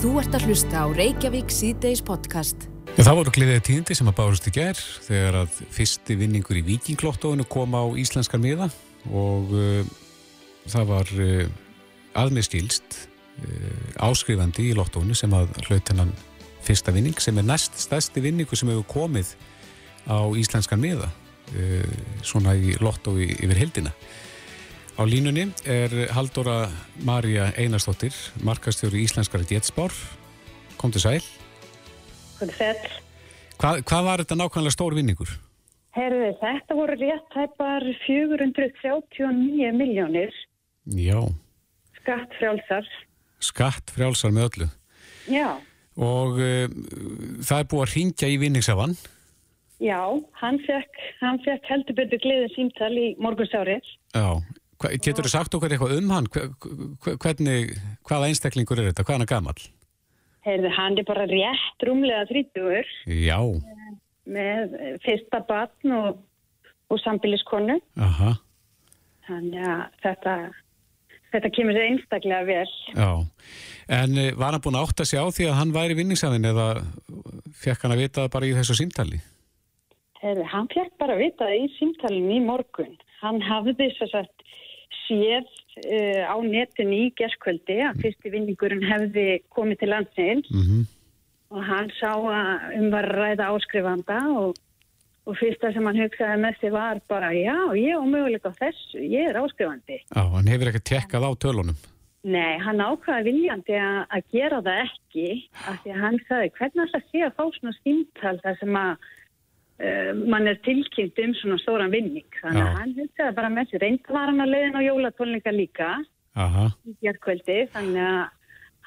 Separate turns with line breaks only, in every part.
Þú ert að hlusta á Reykjavík síðdeis podcast.
Já, það voru gleðið tíðindi sem að bárust í gerð þegar að fyrsti vinningur í Vikinglottóinu kom á íslenskar miða og uh, það var uh, aðmiðskilst uh, áskrifandi í lottóinu sem að hlaut hennan fyrsta vinning sem er næst stærsti vinningu sem hefur komið á íslenskan miða svona í lottói yfir heldina. Á línunni er Haldóra Marja Einarstóttir, markastjóri íslenskara djetspár. Kom til sæl.
Hvað sæl?
Hvað, hvað var þetta nákvæmlega stór vinningur?
Herðu, þetta voru rétt hæpar 439 miljónir
Já,
skattfrjálsar.
skattfrjálsar með öllu.
Já,
Og uh, það er búið að ringja í vinningsafan.
já, hann fekk, hann fekk heldur betur gleðið símtal í morgunsárið.
Já. Getur þú sagt okkur eitthvað um hann? Hvernig, hvaða einstaklingur er þetta? Hvað er gammal?
Herðu, hann er bara rétt rúmlega 30
Já.
með eh, fyrsta batn og, og sambiliskonu.
Aha.
Þannig að þetta, þetta kemur sér einstaklega vel.
Já. En uh, var hann búin að átta sig á því að hann væri vinningsafin eða fekk hann að vita bara í þessu símtali?
Herðu, hann fekk bara að vita í símtalinu í morgun. Hann hafði þess að séð uh, á netin í gerskvöldi að fyrsti vinningurinn hefði komið til landsins
Mm
og hann sá að um var ræða áskrifanda og, og fyrsta sem hann hugsaði með sig var bara já, ég á möguleika á þessu, ég er áskrifandi.
Já, hann hefur ekki tekkað á tölunum.
Nei, hann ákvaði viljandi að, að gera það ekki af því að hann sagði hvernig alltaf sé að fá svona stímtal þar sem að mann er tilkynnt um svona stóran vinning. Þannig að hann hugsaði bara með sig, reynda var hann að leiðin á jólatónleika líka
Aha.
í gerðkvöldi þannig að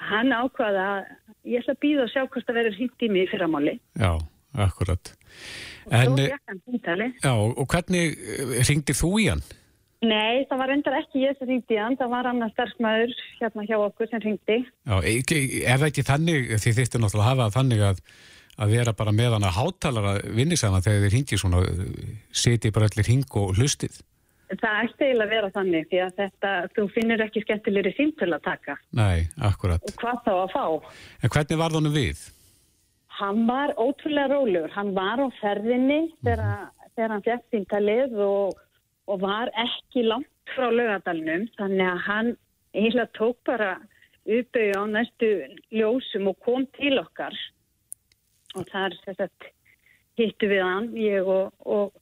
hann ákvaði að ég ætla að býða og sjá hvort það verður hýtt í mig í fyrramáli.
Já, akkurat. En,
svo
eh, já, og hvernig ringdi þú í hann?
Nei, það var endar ekki ég sem ringdi í hann, það var annar starfsmæður hérna hjá okkur sem ringdi.
Já, ekki, er það ekki þannig, því þýttir náttúrulega að hafa það þannig að, að vera bara með hann að hátalara vinnisana þegar þið ringið svona, seti bara allir hring og hlustið?
Það ætti eiginlega að vera þannig því að þetta, þú finnir ekki skemmtilegri símtölu að taka
Nei, akkurat.
og hvað þá að fá.
En hvernig var það nú við?
Hann var ótrúlega rólegur, hann var á ferðinni þegar, þegar hann fjætt símtalið og, og var ekki langt frá lögadalunum þannig að hann eiginlega tók bara uppauð á næstu ljósum og kom til okkar og þar að hittu við hann, ég og, og,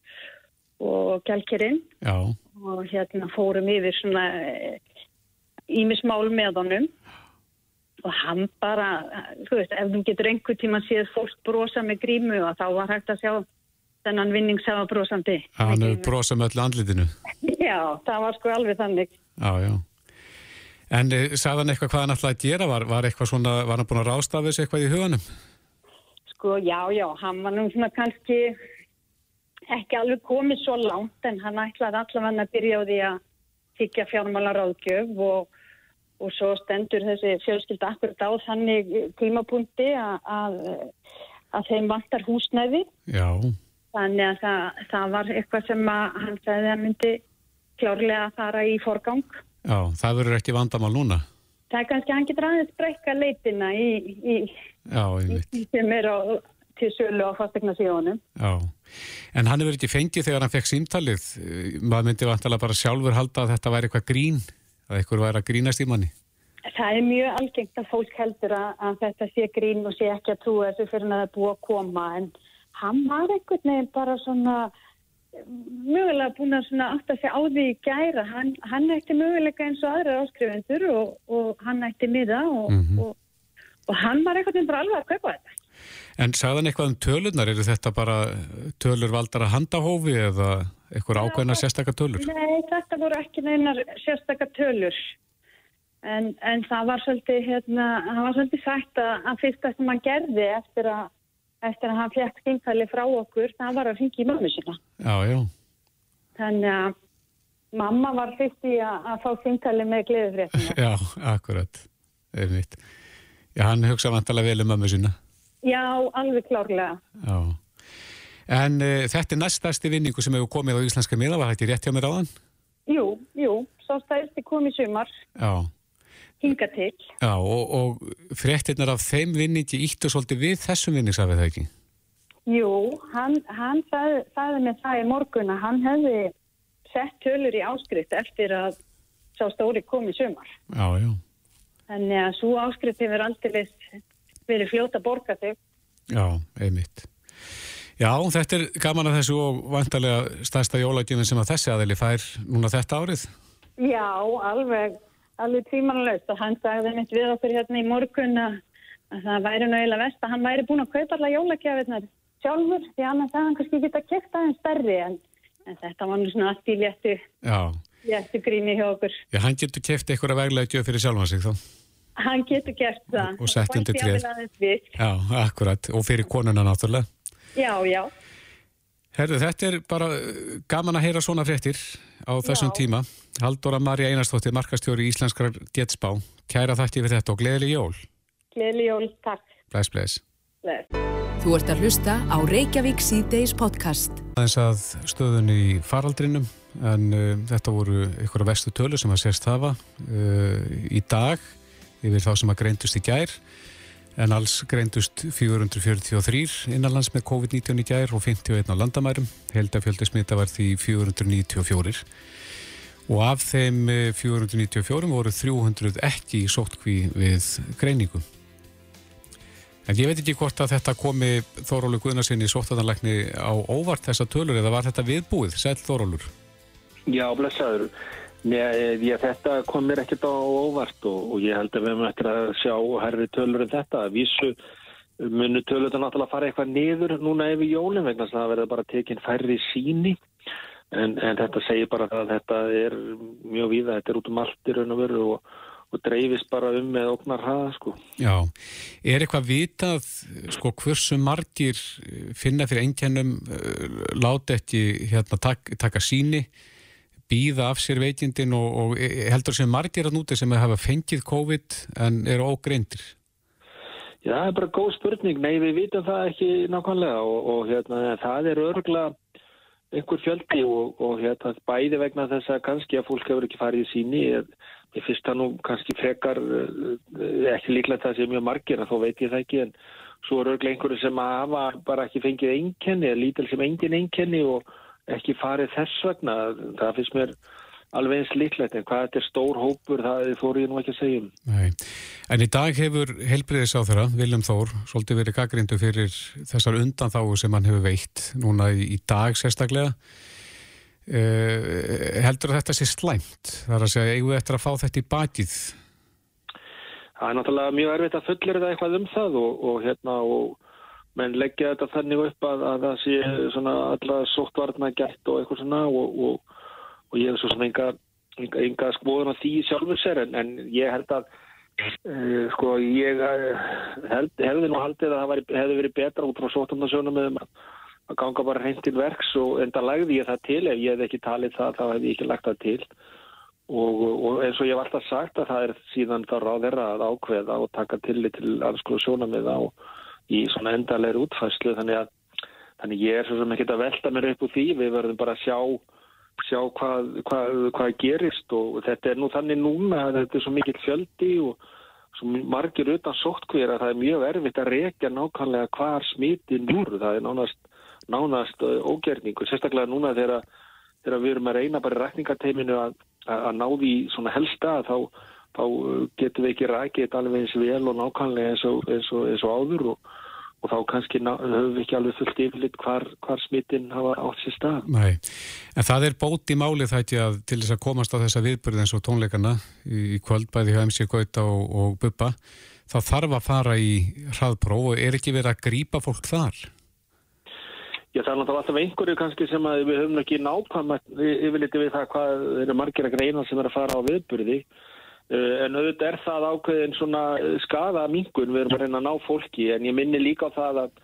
og gælkerinn
Já,
og hérna fórum yfir svona ímismál með honum og hann bara, þú veist, ef þú getur einhver tíma séð fólk brosa með grímu og þá var hægt að sjá þennan vinningsafa brosandi.
hann hefur brosað með öllu andlitinu.
Já, það var sko alveg þannig.
Já, já. En e, sagði hann eitthvað hvað hann ætlaði að gera? Var, var eitthvað svona, var hann búin að rástafa þessu eitthvað í huganum?
Sko, já, já, hann var nú svona kannski ekki alveg komið svo langt en hann ætlaði allavega að byrja á því að þykja fjármála ráðgjöf og, og svo stendur þessi fjölskylda akkurat á þannig tímapunkti að, að, að þeim vantar húsnæði
Já,
þannig að það, það var eitthvað sem að hann sagði að myndi klárlega að fara í forgang.
já, það verður ekki vandamál núna.
Það er kannski hann getur aðeins breyka leitina í, í,
Já,
í sem er á, til sölu á fastegna síðanum.
Já, en hann hefur ekki fengið þegar hann fekk símtalið. Maður myndi vantalega bara sjálfur halda að þetta væri eitthvað grín, að eitthvað væri að grínast í manni.
Það er mjög algengt að fólk heldur að, að þetta sé grín og sé ekki að trúa þessu fyrir að það er búið að koma en hann var einhvern veginn bara svona mögulega búin að átta sig á því í gæra. Hann, hann ætti möguleika eins og aðra áskrifendur og, og hann ætti miða og,
Mhm.
og, og hann var veginn bara alveg að kaupa þetta.
En sagði hann eitthvað um tölurnar? Eru þetta bara tölur valdara handahófi eða eitthvað ákveðna sérstakar tölur?
Nei, þetta voru ekki neinar sérstakar tölur. En, en það var svolítið, hérna, hann var svolítið sagt að, að fyrsta sem hann gerði eftir að, eftir að hann fekk stímfæli frá okkur, það var að ringi í mömmu sína.
Já, já,
Þannig að mamma var fyrst í að, að fá stímfæli með gleðufréttina.
já, akkurat. Einmitt. Já, hann hugsa vantalega vel um mömmu sína.
Já, alveg klárlega.
Já. En uh, þetta er næstasti vinningu sem hefur komið á íslenska miða, var þetta rétt hjá mér áðan?
Jú, jú, svo stæðist kom í sumar.
Já.
Hinga til.
Já, og, og fréttinnar af þeim vinningi íttu svolítið við þessum vinningsafið það ekki?
Jú, hann, hann sagði, sagði með það í morgun að hann hefði sett tölur í áskrift eftir að sá stóri komið sömar.
Já, já.
Þannig að svo áskrift hefur aldrei verið fljóta borga þig.
Já, einmitt. Já, þetta er gaman að þessu og vantarlega stærsta jólagjöfin sem að þessi aðeili fær núna þetta árið.
Já, alveg, alveg tímanlöst og hann sagði mitt við okkur hérna í morgun að það væri nú eiginlega vest að hann væri búin að kaupa alla jólagjöfinnar sjálfur því annars að hann kannski geta kæft aðeins stærri en, en þetta var nú svona allt í léttu, léttu gríni hjá okkur.
Já, hann getur kæft eitthvað að veglega gjöf fyrir sjálfa sig þá.
Hann getur gert það.
Og sett undir tréð. Já, akkurat. Og fyrir konuna náttúrulega.
Já, já.
Herðu, þetta er bara uh, gaman að heyra svona fréttir á þessum já. tíma. Haldóra Marja Einarstóttir, markastjóri í Íslenskrar Getsbá. Kæra þakki fyrir þetta og gleðileg jól.
Gleðileg jól, takk.
Bless, bless.
Bless.
Þú ert að hlusta á Reykjavík C-Days podcast.
Það er að stöðun í faraldrinum en uh, þetta voru ykkur af vestu tölu sem að sérst hafa uh, í dag yfir þá sem að greindust í gær en alls greindust 443 innanlands með COVID-19 í gær og 51 á landamærum. Heldafjöldi smita var því 494 og af þeim 494 eh, voru 300 ekki í sótkví við greiningu. En ég veit ekki hvort að þetta komi Þórólu Guðnarsinni í sóttadanleikni á óvart þessa tölur eða var þetta viðbúið? Sæl Þórólur?
Já, blessaður. Því að þetta kom mér ekkert á óvart og, og ég held að við höfum eftir að sjá herri tölur en þetta. Vísu munu tölur þetta náttúrulega fara eitthvað niður núna yfir jólinn vegna það verður bara tekinn færri síni en, en þetta segir bara að þetta er mjög víða, þetta er út um allt í raun og veru og, og dreifist bara um með oknar hraða sko.
Já, er eitthvað vitað sko hversu margir finna fyrir einkennum eh, láti ekki hérna tak, taka síni býða af sér veikindin og, og heldur sem margir að núti sem hafa fengið COVID en eru ógreindir?
Já, það er bara góð spurning. Nei, við vitum það ekki nákvæmlega og, og hérna, það er örgulega einhver fjöldi og, og hérna, bæði vegna þess að kannski að fólk hefur ekki farið í síni. Ég finnst það nú kannski frekar, eh, ekki líklega það sem mjög margir, þá veit ég það ekki, en svo er örgulega einhverju sem hafa bara ekki fengið einkenni, eða lítil sem engin einkenni og ekki farið þess vegna það finnst mér alveg eins líklegt. En hvað þetta er stór hópur það fór ég nú ekki að segja um.
Nei. En í dag hefur helbriðis á þeirra Viljum Þór, svolítið verið gaggrindu fyrir þessar undanþáu sem hann hefur veitt núna í, dag sérstaklega. Uh, heldur þetta sé slæmt? Þar að segja, eigum við eftir að fá þetta í bakið?
Það er náttúrulega mjög erfitt að fullir þetta eitthvað um það og, og hérna og menn leggja þetta þannig upp að, að það sé svona alla sóttvarna gætt og eitthvað svona og, og, og ég hef svo sem enga, enga, enga skoðun á því sjálfur sér en, en ég held að uh, sko ég eh, held, hefði nú haldið að það var, hefði verið betra út frá sóttarnasjónum með að, að ganga bara hreint til verks og enda lagði ég það til ef ég hef ekki talið það þá hef ég ekki lagt það til. Og, og eins og ég hef alltaf sagt að það er síðan þá ráð þeirra að ákveða og taka tillit til alls konar og í svona endalegri útfæslu þannig að þannig ég er svo sem ekki að velta mér upp úr því. Við verðum bara að sjá, sjá hvað, hvað, hvað gerist og þetta er nú þannig núna að þetta er svo mikill fjöldi og svo margir utan sóttkvér að það er mjög erfitt að rekja nákvæmlega hvar smitin núru, það er nánast, nánast ógerningu, sérstaklega núna þegar, þegar við erum að reyna bara rækningateiminu að, að ná því svona helsta þá þá getum við ekki rækið alveg eins vel og nákvæmlega eins og, eins og, eins og áður og, og þá kannski höfum við ekki alveg fullt yfirleitt hvar, hvar smittin hafa átt sér stað.
Nei, en það er bót í málið það ekki að til þess að komast á þessa viðbyrð eins og tónleikana í kvöldbæði hjá MC Gauta og, og Bubba, þá þarf að fara í hraðpróf og er ekki verið að grýpa fólk þar?
Já, það er náttúrulega alltaf einhverju kannski sem við höfum ekki nákvæmast yfirleiti við það hvað eru margir að greina sem er að fara á viðbyrði Eh, en auðvitað er það ákveðin svona eh, skada mingun, við erum að reyna að ná fólki en ég minni líka á það að,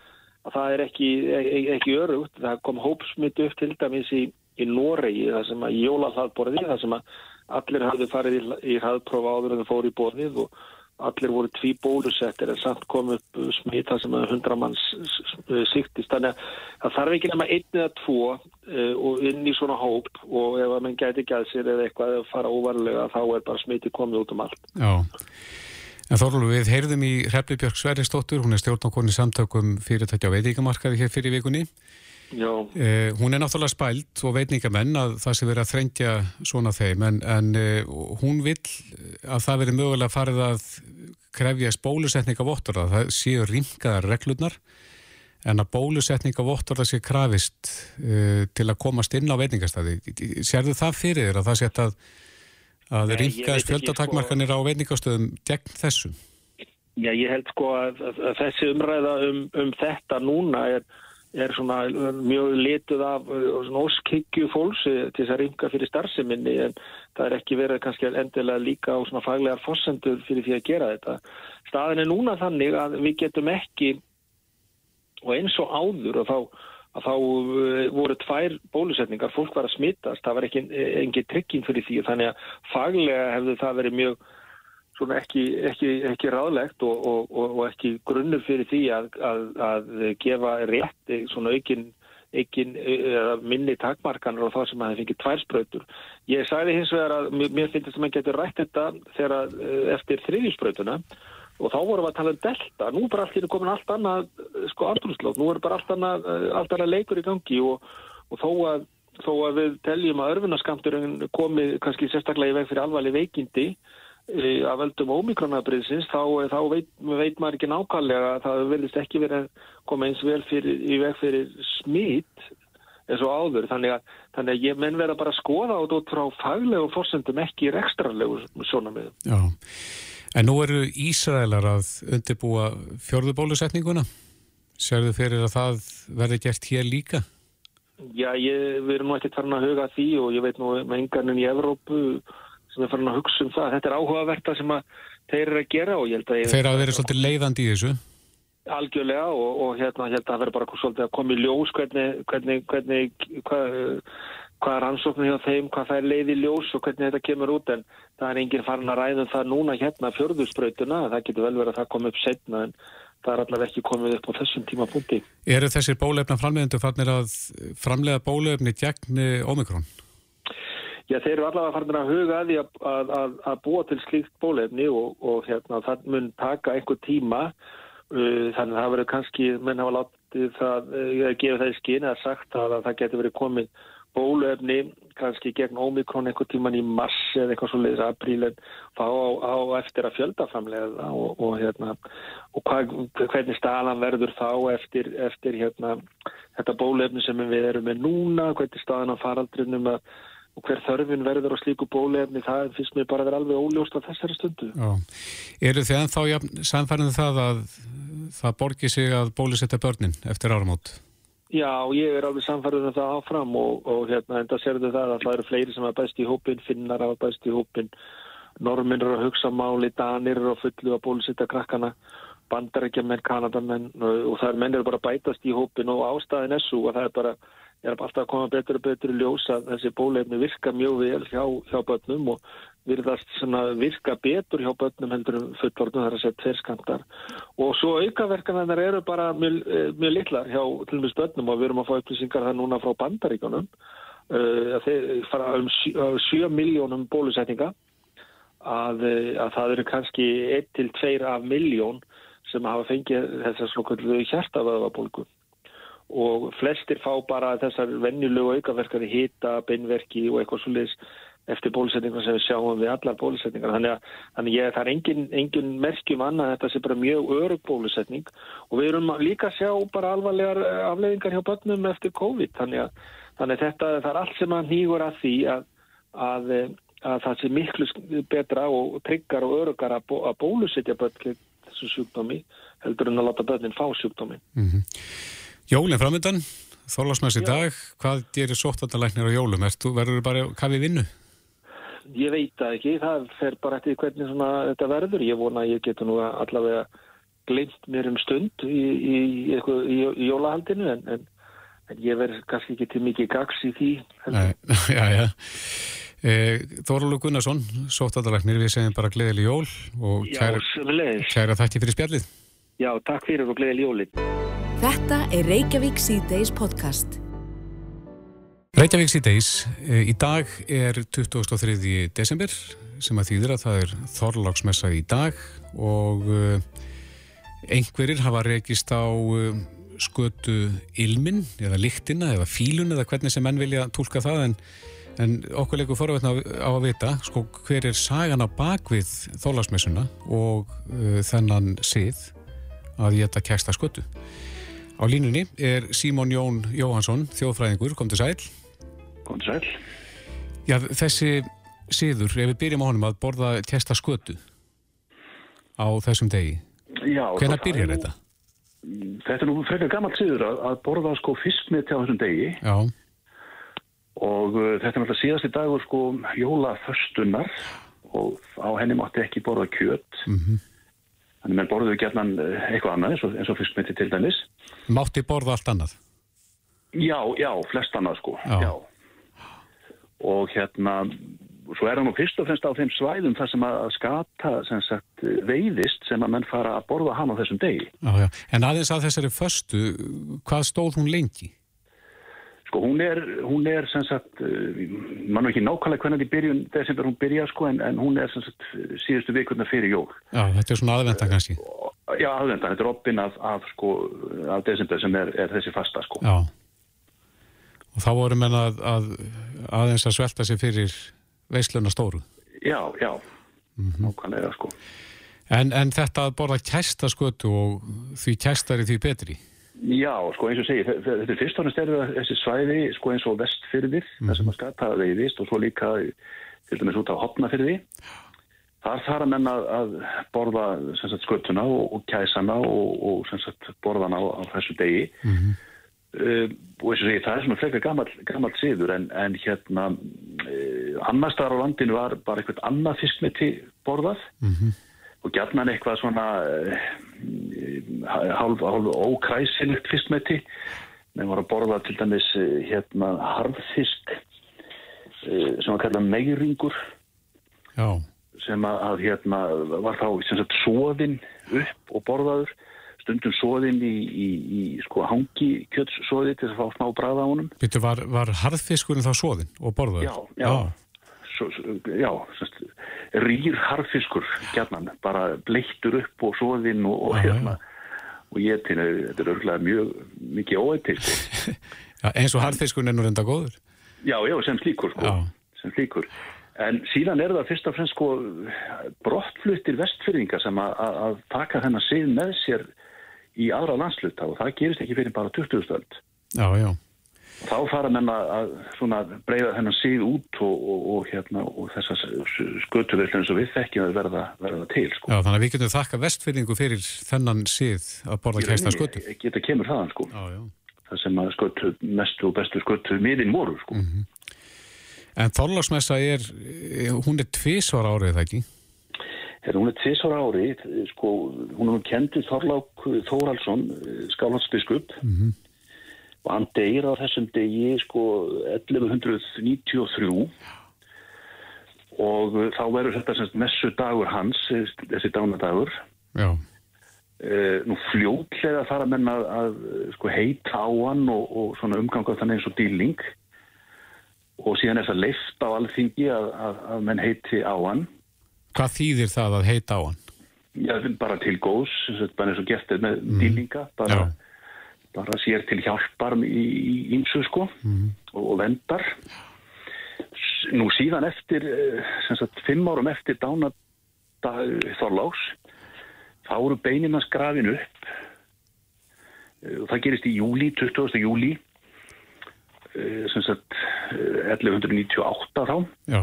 að það er ekki, ekki, ekki örugt. Það kom hópsmynd upp til dæmis í, í Noregi, það sem að jólalhaldborði, það sem að allir hafði farið í, í hraðprófa áður en það fór í borðið og allir voru tví bólusettir en samt kom upp smita sem að hundra manns síktist. Þannig að það þarf ekki nema einn eða tvo uh, og inn í svona hóp og ef að mann gæti ekki að sér eða eitthvað eða fara óvarlega þá er bara smiti komið út um allt.
Já, en Þorlu við heyrðum í Hrefli Björg Sveristóttur, hún er stjórnákonni samtökum fyrirtækja á veitíkamarkaði hér fyrir vikunni. Eh, hún er náttúrulega spælt og veitningamenn að það sé verið að þrengja svona þeim en, en eh, hún vil að það veri mögulega farið að krefja bólusetning af vottorða, það séu ringaðar reglurnar en að bólusetning af vottorða sé krafist eh, til að komast inn á veitingastæði. Serðu það fyrir þér að það setja að, að ringaðis fjöldatakmarkanir sko... á veitingastöðum gegn þessu?
Já, ég held sko að, að þessi umræða um, um þetta núna er er svona mjög lituð af uh, óskhyggju fólks til þess að ringa fyrir starfseminni en það er ekki verið kannski endilega líka á svona faglegar fossendur fyrir því að gera þetta. Staðin er núna þannig að við getum ekki og eins og áður og þá, að þá uh, voru tvær bólusetningar, fólk var að smittast, það var ekki engin trygging fyrir því þannig að faglega hefðu það verið mjög svona ekki, ekki, ekki ráðlegt og, og, og ekki grunnur fyrir því að, að, að gefa rétt svona aukin, aukin minni takmarkanar og það sem það fengið tværspröytur. Ég sagði hins vegar að mér finnst að maður getur rætt þetta þegar eftir þriðjuspröytuna og þá vorum við að tala um delta. Nú er bara allir komin allt annað sko andrúrslótt, nú er bara allt annað, allt annað leikur í gangi og, og þó að þó að við teljum að örfunaskamturinn komi kannski sérstaklega í veg fyrir alvarleg veikindi að veldum ómikronabriðsins þá, þá veit, veit maður ekki nákvæmlega að það verðist ekki verið að koma eins vel fyrir, í veg fyrir smít eins og áður. Þannig að, þannig að ég menn verða bara að skoða át út frá faglegu fórsendum ekki rekstrarlegu svona með
Já, en nú eru Ísraelar að undirbúa fjörðubólusetninguna Serðu fyrir að það verði gert hér líka?
Já, ég, við erum nú ekkert farin að huga því og ég veit nú með engarnin í Evrópu sem er farin að hugsa um það. Þetta er áhugaverta sem að þeir eru að gera og ég held að...
Þeir eru að vera svolítið leiðandi í þessu?
Algjörlega og, og hérna ég held að það verður bara svolítið að koma í ljós hvernig, hvernig, hvernig hvað, hvað er ansóknir hjá þeim, hvað það er leið í ljós og hvernig þetta kemur út en það er enginn farin að ræða um það núna hérna fjörðusbrautuna, það getur vel verið að það komi upp setna en það er allavega ekki komið upp á þessum tímapunkti.
Eru þessir bólefna framleiðendu fannir að framleiða bólefni gegn Omikron?
Já, þeir eru allavega farin að huga að því að, að, að búa til slíkt bólefni og, og hérna, það mun taka einhver tíma. Uh, þannig að það verður kannski, menn hafa látið það, uh, gefa það í skinn eða sagt að, að það getur verið komið bólefni kannski gegn ómikrón einhver tíman í mars eða eitthvað svo leiðis apríl en þá á, á eftir að fjöldaframlega og, og hérna og hva, hvernig staðan verður þá eftir, eftir hérna þetta bólefni sem við erum með núna, hvernig staðan á faraldrinum að og hver þörfin verður á slíku bólefni það finnst mér bara að vera alveg óljóst á þessari stundu.
Já. Eru þið ennþá ja, samfærið það að það borgir sig að bólusetta börnin eftir áramót?
Já, ég er alveg samfærið um það áfram og, og hérna enda serðu það að það eru fleiri sem hafa bæst í hópin, finnar hafa bæst í hópin, normin eru að hugsa máli, danir að fullu að bólusetta krakkana, bandarækja menn, kanadamenn og það er mennir bara bætast í hópin og ástæðin er svo að það er bara er alltaf að koma betur og betur í ljós að þessi bólefni virka mjög vel hjá, hjá börnum og virðast virka betur hjá börnum heldur um fullorðnum þar að setja tverskantar og svo aukaverkanar eru bara mjög, eh, mjög litlar hjá til og með börnum og við erum að fá upplýsingar það núna frá bandaríkunum uh, að þeir fara um 7 miljónum bólusetninga að, eh, að það eru kannski 1-2 af miljón sem hafa fengið þessar slokkullu hjartavöðabólgu og flestir fá bara þessar vennjulegu aukaverkari hita, beinverki og eitthvað svolítið eftir bólusetningar sem við sjáum við allar bólusetningar. Þannig að, þannig að það er engin, engin merkjum annað þetta sé bara mjög örug bólusetning. Og við erum líka að sjá bara alvarlegar eh, afleðingar hjá börnum eftir COVID. Þannig að, þannig að þetta það er allt sem að nýgur að því að, að það sé miklu betra og tryggar og örugar að, bó, bólusetja börn þessu sjúkdómi heldur en að láta börnin fá sjúkdómi
mm -hmm. Jólinn framöndan, þólasmæs í dag, hvað gerir sóttvandalæknir á jólum? Ertu, verður bara kafið vinnu?
Ég veit það ekki, það fer bara eftir hvernig þetta verður. Ég vona að ég getur nú allavega glemt mér um stund í, í, í, í jólahaldinu en, en, en ég verður kannski ekki til mikið gags í því.
Nei, já, já. Eh, Þóralu Gunnarsson, sóttadalæknir, við segjum bara gleðileg jól og kæra,
Já,
kæra þætti fyrir spjallið.
Já, takk fyrir og gleðileg jólið.
Þetta er Reykjavík C-Days podcast.
Reykjavík síðdeis, í dag er 23. desember sem að þýðir að það er Þorláksmessa í dag og uh, einhverjir hafa rekist á uh, skötu ilmin eða lyktina eða fílun eða hvernig sem menn vilja tólka það en, en okkur leikur forveitna á að vita sko, hver er sagan á bakvið Þorláksmessuna og uh, þennan sið að geta kæsta skötu. Á línunni er Símón Jón Jóhansson, þjóðfræðingur, kom til sæl.
Kom til sæl.
Já, þessi siður, ef við byrjum á honum að borða kæsta skötu á þessum degi,
sko,
byrjar þetta?
Þetta er nú frekar gammalt siður að, að borða sko fiskmeti á þessum degi
Já,
og uh, þetta er náttúrulega síðasti dagur sko jólaföstunnar og á henni mátti ekki borða kjöt.
Mhm.
Þannig menn borðuðu gætnan eitthvað annað eins og, og fiskmeti til dæmis.
mátti borða allt annað.
Já, já, flest annað sko.
Já.
Og hérna, svo er það nú fyrst og fremst á þeim svæðum þar sem að skata sem sagt veiðist sem að menn fara að borða hann á þessum degi.
Já, já. En aðeins að þessari föstu, hvað stóð hún lengi?
Sko hún er, hún er sem sagt, uh, mann er ekki nákvæmlega hvernig í byrjun desember hún byrja sko en, en hún er sem sagt síðustu vikurna fyrir jól.
Já, þetta er svona aðvenda kannski.
Og, já, aðvendan, þetta er oppin af, af sko, af desember sem er, er þessi fasta sko.
Já. Og þá voru menn að, að aðeins að svelta sig fyrir veisluna stóru.
Já, já, nákvæmlega sko.
En, en þetta að borða kæsta skötu og því kæstari því betri.
Já, sko eins og segi, þe- þe- þetta er fyrst og næst er það þessi svæði sko eins og vestfyrðir, þar sem að skata veiðist og svo líka til dæmis út á hopnafyrði. Þar þarf að, að borða sagt, skötuna og, og kæsana og, og sagt, borðana á, á þessu degi. Uh, og eins og segi, það er svona frekar gammal, gammal siður en, en hérna uh, annars staðar á landinu var bara eitthvað annað fiskmeti borðað og gjarnan eitthvað svona uh, hálf, hálf ókræsilegt fiskmeti. Menn var að borða til dæmis uh, hérna harðfisk sem var kallað meiringur.
Já,
sem að, hérna var þá sem sagt soðinn upp og borðaður. Stundum soðinn í, í, í sko hangi kjötssóði til þess að fá smá bræða á honum.
Býttu, var, var harðfiskurinn þá svoðinn og borðaður?
Já, já. Svo, svo, já, semst, rýr harðfiskur gjarnan, bara bleittur upp og soðinn og, og hérna og ég til, þetta er örgulega mjög mikið óætti sko.
Já, eins og harðfiskurinn er nú reynda góður.
já, já, sem slíkur sko.
Já.
sem slíkur en síðan er það fyrst og fremst sko brottfluttir vestfyrringa sem að, taka þennan sið með sér í aðra landsluta og það gerist ekki fyrir bara 20 stöld
Já, já.
Þá fara menn að, breyða þennan síð út og, og, og, hérna, og þessar skötuveilin eins og við þekkjum að verða, verða til sko.
Já, þannig að við getum þakka vestfyrningu fyrir þennan sið að borða kæsta skötu.
Geta kemur þaðan sko.
Já, já.
Það sem að skötu mestu og bestu skötu miðin voru sko.
En Þorláksmessa er, eh, hún er tvísvar árið ekki?
Þegar hún er tvisvar ári, sko, hún er kendið Þorlák Þóraldsson, skálandsbiskup og hann deyr á þessum degi sko 1193 og þá verður þetta semst messu dagur hans, þessi dánadagur.
Já.
Uh, nú fljótlega fara menn að, að sko, heita á hann og, og svona umganga þannig eins og dýling og síðan er það leift á alþingi að, að, að menn heiti á hann
Hvað þýðir það að heita á hann?
Já, bara til góðs, bara eins og gert er með dýlinga, bara, bara sér til hjálpar í ímsu sko og, og vendar. Nú síðan eftir, eh, sagt, fimm árum eftir dánadag Þorláks, þá eru beinina skrafin upp Eh, og það gerist í júli, 20. júli, eh, sem sagt, eh, 1198 þá
Já.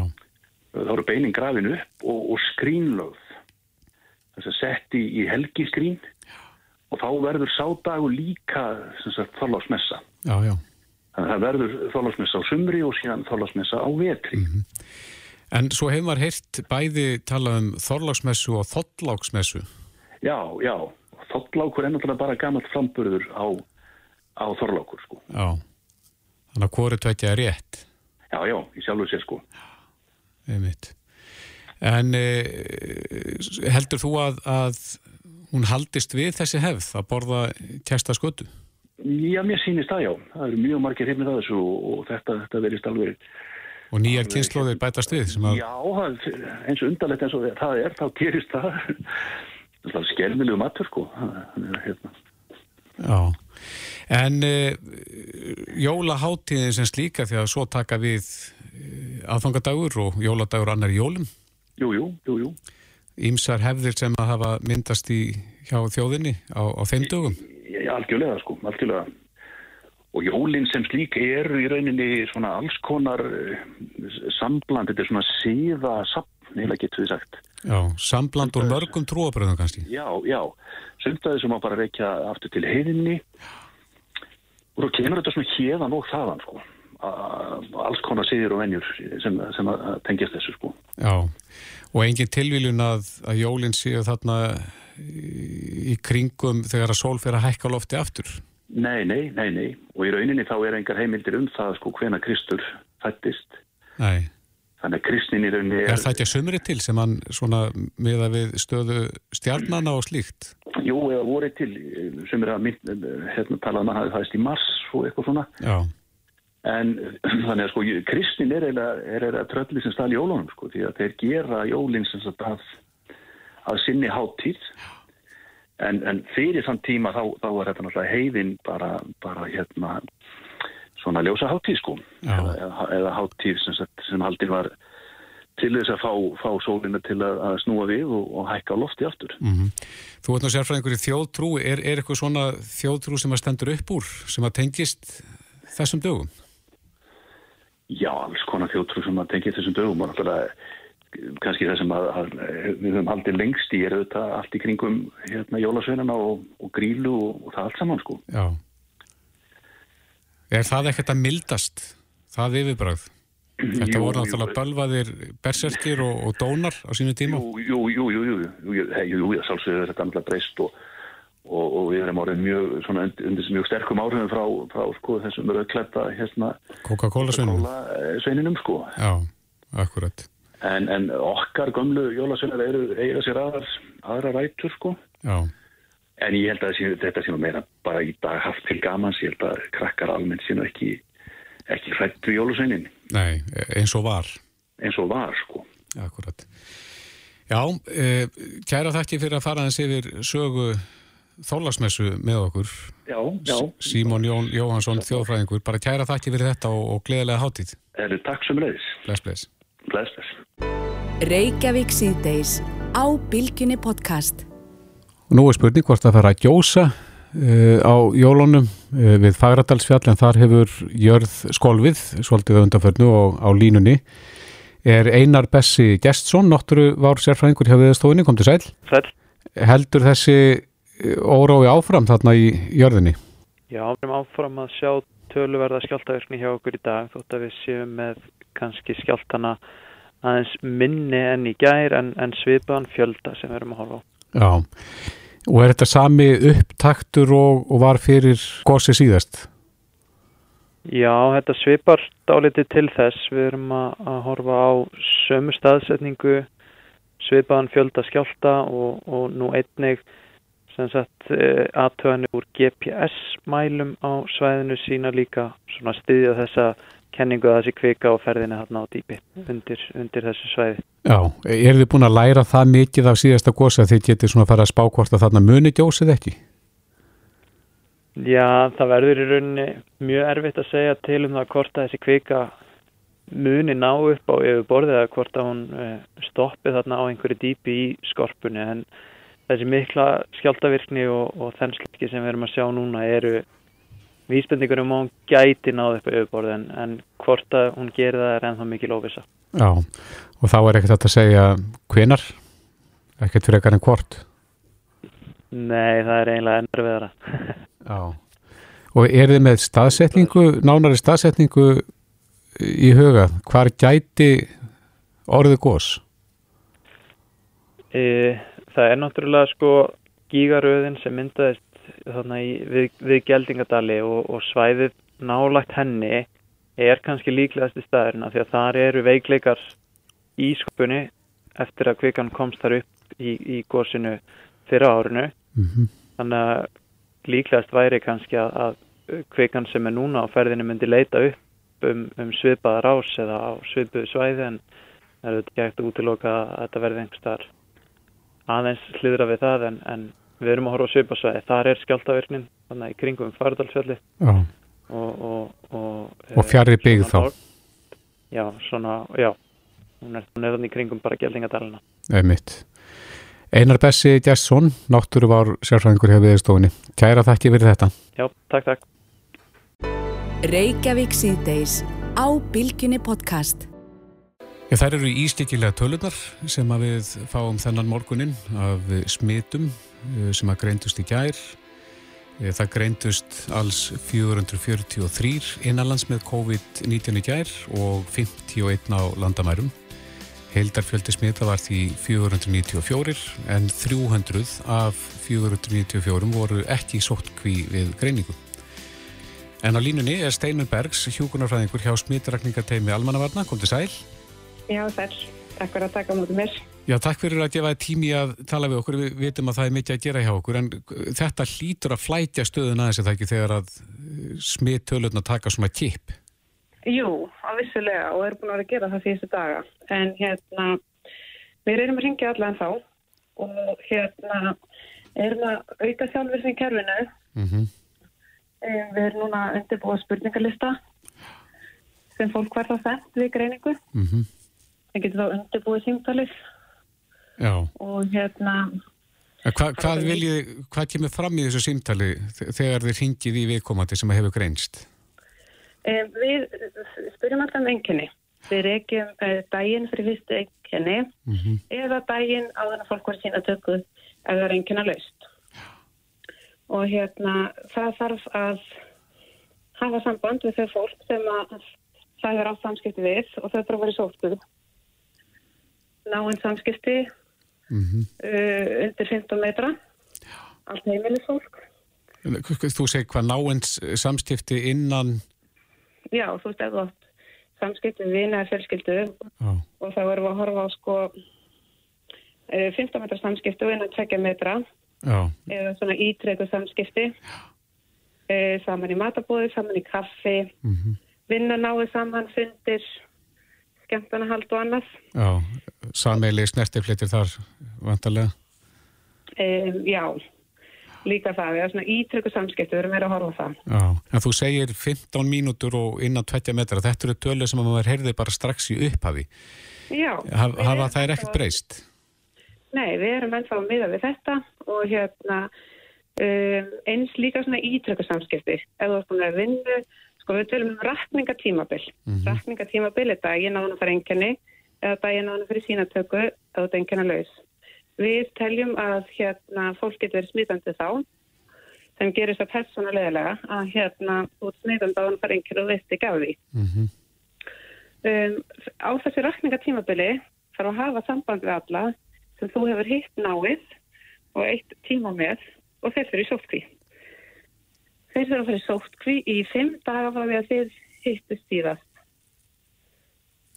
þá eru beinin grafin upp og, og skrínlögð þess að sett í, helgiskrín og þá verður líka
Já, já.
þannig að það verður þorlásmessa á sumri og síðan þorlásmessa á vetri
En svo hefur maður heyrt bæði talað um Þorláksmessu og Þottláksmessu.
já, já, þorlákur er náttúrulega bara gamalt framburður á, á þorlákur sko
Já. Þannig að hvori tvekja er rétt.
já, já, í sjálfu sér sko
einmitt. En eh, heldur þú að, að hún haldist við þessi hefð að borða kjæsta skötu?
Já, mér sýnist það já. Það eru mjög margir hefnir að þessu og, og þetta, þetta verist alveg...
Og nýjar kynnslóðir bætast við sem að...
Já, eins og undarlegt eins og það er, þá gerist það. Það er skelmilegu matur, sko. Hérna.
Já, en uh, jólaháttíðin sem slíka því að svo taka við uh, aðfangadagur og jóladagur annar í jólum
Jú, jú, jú, jú.
Ímsar hefðir sem að hafa myndast í hjá þjóðinni á, á þeim dögum
Já, algjörlega, sko, algjörlega. Og jólinn sem slík eru í rauninni svona alls konar eh, sambland, þetta er svona síða sapn, heila getur við sagt.
Já, sambland úr mörgum trúabröðum kannski
Já, já, sumtaði sem að bara reykja aftur til heiðinni og þá kemur þetta svona hérðan og þaðan, sko. Alls konar síðir og venjur sem, sem tengjast þessu, sko.
Já, og engin tilvílun að, að jólinn séu þarna í kringum þegar að sól fyrir að hækka lofti aftur
Nei, nei, nei, nei. Og í rauninni þá er engar heimildir um það, sko, hvena Kristur fættist.
Nei,
Þannig að Kristin í rauninni
er það ekki að sumri til sem hann svona miða við stöðu stjarnana og slíkt?
Jú, eða voru til, sem er að mynd, hérna talaðum að það fæðist í mars og eitthvað svona.
Já,
En þannig að sko, kristin er eiginlega, er eiginlega trölli sem stali jólunum sko, því að þeir gera jólinn sem sagt að, að sinni háttíð. En, en fyrir þann tíma þá, þá er þetta náttúrulega heiðin bara, bara hérna svona ljósa háttíð sko. Eða, eða, eða háttíð sem, sagt, sem haldin var til þess að fá, fá sólina til að, að snúa við og, og hækka lofti aftur.
mm Þú ert nú sérfræðingur í þjóðtrú, er, er eitthvað svona þjóðtrú sem að stendur upp úr, sem að tengist þessum dögum?
Já, alls konar þjóttrú sem að tengja þessum dögum og náttúrulega eh, kannski það sem að, að við höfum haldið lengst í er auðvitað allt í kringum hérna jólasveinana og, og grílu og, og það allt saman sko.
Já. Er það ekkert að mildast, það yfirbræð? Þetta
Jú,
voru
jú,
náttúrulega bölvaðir berserkir og, og dónar á sínu tíma?
Jú, jú, jú, jú, jú, jú, jú, hey, jú, jú, sálsögur þetta náttúrulega breyst og, og, og við erum árið mjög, svona undir mjög sterkum áhrifum frá, frá sko, þessum rauðklæta hérna
Coca-Cola sveinum?
sveininum sko.
Já, akkurat.
En, en okkar gömlu jólasveinar eru eiga sér aðrar, aðra rætur sko.
Já,
En ég held að sé, þetta sé nú meira bara í dag haft til gamans, ég held að krakkar almennt sé nú ekki, ekki hrætt við jólusveinin
nei, eins og var.
eins og var sko.
Akkurat. Já, e, kæra þakki fyrir að fara aðeins yfir sögu þólasmessu með okkur.
Já, já,
Símon Jón Jóhansson, þjóðfræðingur. Bara kæra þakki fyrir þetta og, og gleðilega hátíð.
eru takk sem leiðis.
Bless, bless.
Bless, bless.
Reykjavík síðdeis á Bilginni podcast.
Og nú er spurning hvort það fara að gjósa uh, á jólunum uh, við Fagradalsfjall en þar hefur jörð skolvið, svolítið undanförnu og á línunni er Einar Bessi Gestsson, náttúru var sérfræðingur hjá viðstofinni, kom til sæl.
Sæll.
Heldur þessi órói áfram þarna í jörðinni?
Já, við erum áfram að sjá töluverða skjáltaverkni hjá okkur í dag þótt að við séum með kannski skjáltana aðeins minni enn í gær en, en svipaðan fjölda sem við erum að horfa á.
Já, og er þetta sami upptaktur og, og var fyrir gósi síðast?
Já, þetta svipar dálítið til þess. Við erum að, að horfa á sömu staðsetningu, svipaðan fjölda skjálta og, og nú einnig sem sagt aðtöðanir úr GPS-mælum á svæðinu sína líka svona styðja þessa kenningu að þessi kvika á ferðinu þarna á dýpi undir, undir þessu svæði.
Já, er þið búin að læra það mikið af síðasta gósi að þið getið svona að fara að spá hvort að þarna muni gjósið ekki?
Já, það verður í rauninni mjög erfitt að segja til um það hvort að þessi kvika muni ná upp á yfir borðið eða hvort að hún eh, stoppi þarna á einhverju dýpi í skorpunni en þessi mikla skjáltavirkni og, og þennsleiki sem við erum að sjá núna eru vísbendingur um að hún gæti náð upp á yfir borðið en, en hvort að hún gerir það er ennþá mikil óvisa.
Já, og þá er ekkert að segja hvenar, ekkert fyrir ekkert en hvort.
Nei, það er eiginlega það.
Já, og er þið með staðsetningu, nánari staðsetningu í huga, hvar gæti orðið gós?
E, það er náttúrulega sko gígaröðin sem myndaðist í, við, við Geldingadali og, og svæðið nálagt henni er kannski líklegast í staðurinn af því að þar eru veikleikar í skopunni eftir að kvikan komst þar upp í, í gósinu fyrra árinu
Mm -hmm.
þannig að líklegast væri kannski að, að kvikan sem er núna á ferðinu myndi leita upp um, um svipaða rás eða á svipuðu svæði en það er gægt að útiloka að þetta verði einhverstaðar aðeins hlýðra við það en, en við erum að horfa á svipasvæði þar er skjáltavirknin þannig að í kringum Fardalsfjalli
Já,
og, og, og,
og fjarrri byggð þá,
Já, svona, já hún er, hún er þannig í kringum bara geldingadalina
einmitt. Einar Bessi Gjesson, náttúru var sérfræðingur hjá viðstofunni. Kæra þakki fyrir þetta.
Já, takk, takk
Reykjavík síðdeis á Bilginni podcast.
Já, þær eru ístíkilega tölunar sem að við fáum þennan morgunin af smitum eh, sem að greindust í gær. Eh, Það greindust alls 443 innanlands með COVID-19 í gær og 51 á landamærum. Heildarfjöldi smita var því 494 en 300 af 494 voru ekki sóttkví við greiningu. En á línunni er Steinun Bergs, hjúkunarfræðingur hjá smitrakningateimi Almannavarna. Kom til sæl.
Já, sæl. Takk fyrir að taka á móti mér.
Já, takk fyrir að gefa tími að tala við okkur. Við vitum að það er mikið að gera hjá okkur, en þetta hlýtur að flætja stöðun aðeins eða ekki þegar að smittölutna taka svona kip.
Jú, á vissulega og erum búin að vera að gera það síðustu daga. En hérna, við erum að ringja allan þá og hérna erum að auka sjálfur sem kerfinu.
Mm -hmm.
Við erum núna að undirbúa spurningalista sem fólk verða sett við greiningu.
Mm
Það getur þá undirbúið símtalið
Já.
og hérna,
Hva, hvað, viljið, hvað kemur fram í þessu símtali þe- þegar þið ringið í viðkomandi sem að hefur greinst?
um, við spyrjum allan enginni. Við reykjum uh, daginn fyrir fyrstu enginni
Mm -hmm.
eða daginn áður en fólk var sína tökku ef það er enginn að laust. Og hérna, það þarf að hafa samband við þau fólk sem að það er á samskipti við og þau þarf að vera í sótkuð. Náinn samskipti
Mm
uh, undir 15 metra, allt heimilis fólk.
Þú segir hvað náins samstifti innan...
Já, þú veist, átt samskipti við vina eða fjölskyldu
Já.
og þá erum við að horfa á sko uh, 15 metra samskipti og innan 2 metra
Já.
eða svona ítrekku samskipti e, saman í matabóði, saman í kaffi.
Mm
vinna náðu saman, fundir skemmtanahald og annað
Já. Sameili snertiflitir þar vantarlega.
e, já líka það, eða svona ítrekku samskipti við erum meira að horfa það
Já, en þú segir 15 mínútur og innan 20 metra, þetta eru tölur sem að maður heyrði bara strax í upphafi.
já,
Haf, hafa
erum
það er ekkert breyst?
nei, við erum ennþá miða við þetta og hérna um, eins líka svona ítrekku samskipti ef þú búin að vinna sko við tölum um rakningatímabil mm
Mhm.
rakningatímabil er daginn að fara enginni eða daginn en fyrir sínatöku eða engina laus við teljum að hérna fólk getur verið smitandi þá sem gerist að persónulegilega að hérna út smitandi áður en að fara enginni og af því
Mm
um, á þessu rakningatímabili þarf að hafa samband við alla sem þú hefur hitt náið og eitt tíma með og þeir fyrir sótkví. Þeir þurfa að fyrir sótkví í fimm daga frá því að þið hittust síðast.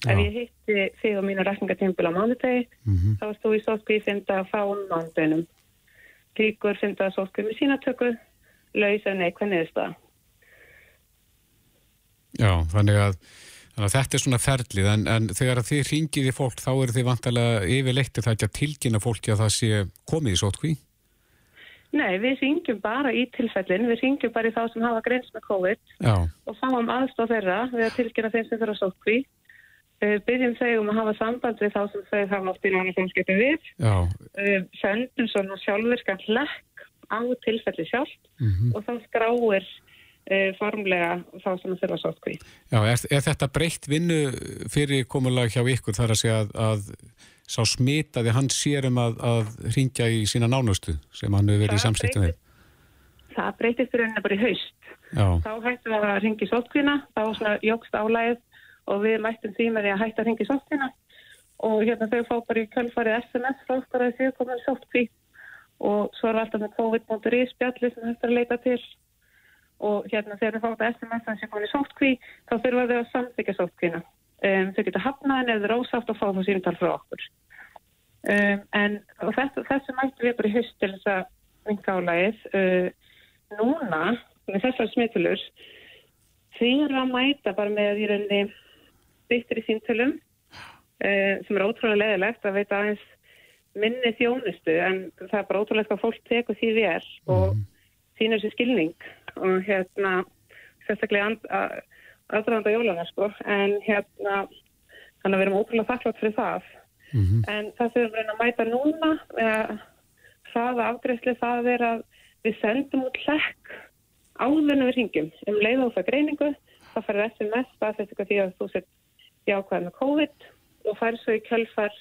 Ef ég hitti þig og mínu rakningatímabil á mánudegi,
-hmm.
þá þú í sótkví í fimm daga frá mánudeginum. Líkur fimm daga sótkví með sínatöku, laus eða neikvæð niðurstaða.
Já, þannig að, þannig að þetta er svona ferlið, en, en þegar þið ringið í fólk, þá eru þið vantarlega yfirleitt það ekki að tilkynna fólki að það sé komið í sótkví?
Nei, við ringjum bara í tilfellin, við ringjum bara í þá sem hafa greins með COVID
Já,
og fáum aðstof þeirra við að tilkynna þeim sem þeirra sótkví. Byggjum þau um að hafa samband við þá sem þau hafa átt í nána samskiptum við.
já,
sendum svona sjálfvirkan hlekk á tilfelli sjálft
mm
og þá skráir uh, formlega þá sem þeirra sótkví.
já er, er þetta breytt vinnu fyrir komulag hjá ykkur þar að segja að, að sá smitaði hann sér um að, að ringja í sína nánustu sem hann hefur verið í
Það
samskiptum við?
Það breytist fyrir henni bara í haust.
Já,
Þá hættum við að ringi sótkvína, þá jógst álægið og við mættum því með því að hætta að ringi sótkvína og hérna þau fá bara í kjölfarið SMS frá okkur að þau komið sótkví og svo er alltaf með COVID.is spjalli sem hægt er að leita til. Og hérna þegar þau fá þetta SMS að þau komið sótkví þá þurfa þau að samþykja sótkvína
Um, þau geta hafnaðin eru ósátt og fá þá síntal frá okkur. Um, en þessu, þessu mættum við bara í höst til þess að minka álægið. Uh, núna, með þessar smitulur, þau eru að mæta bara með í rauninni byttir í síntalum uh, sem er ótrúlega leðilegt að veita aðeins minni þjónustu en það er bara ótrúlega að fólk teku því vel og mm. þínur sér skilning og hérna sérstaklega aðdraðanda jólana sko en hérna þannig að við erum ótrúlega þakklátt fyrir það mm -hmm. en það sem við erum að mæta núna með það afgreifsli það er að við sendum út hlekk áðunum við ringjum um leið og það greiningu það farir SMS það er þetta því að þú sett jákvæð með COVID og fær svo í kjölfar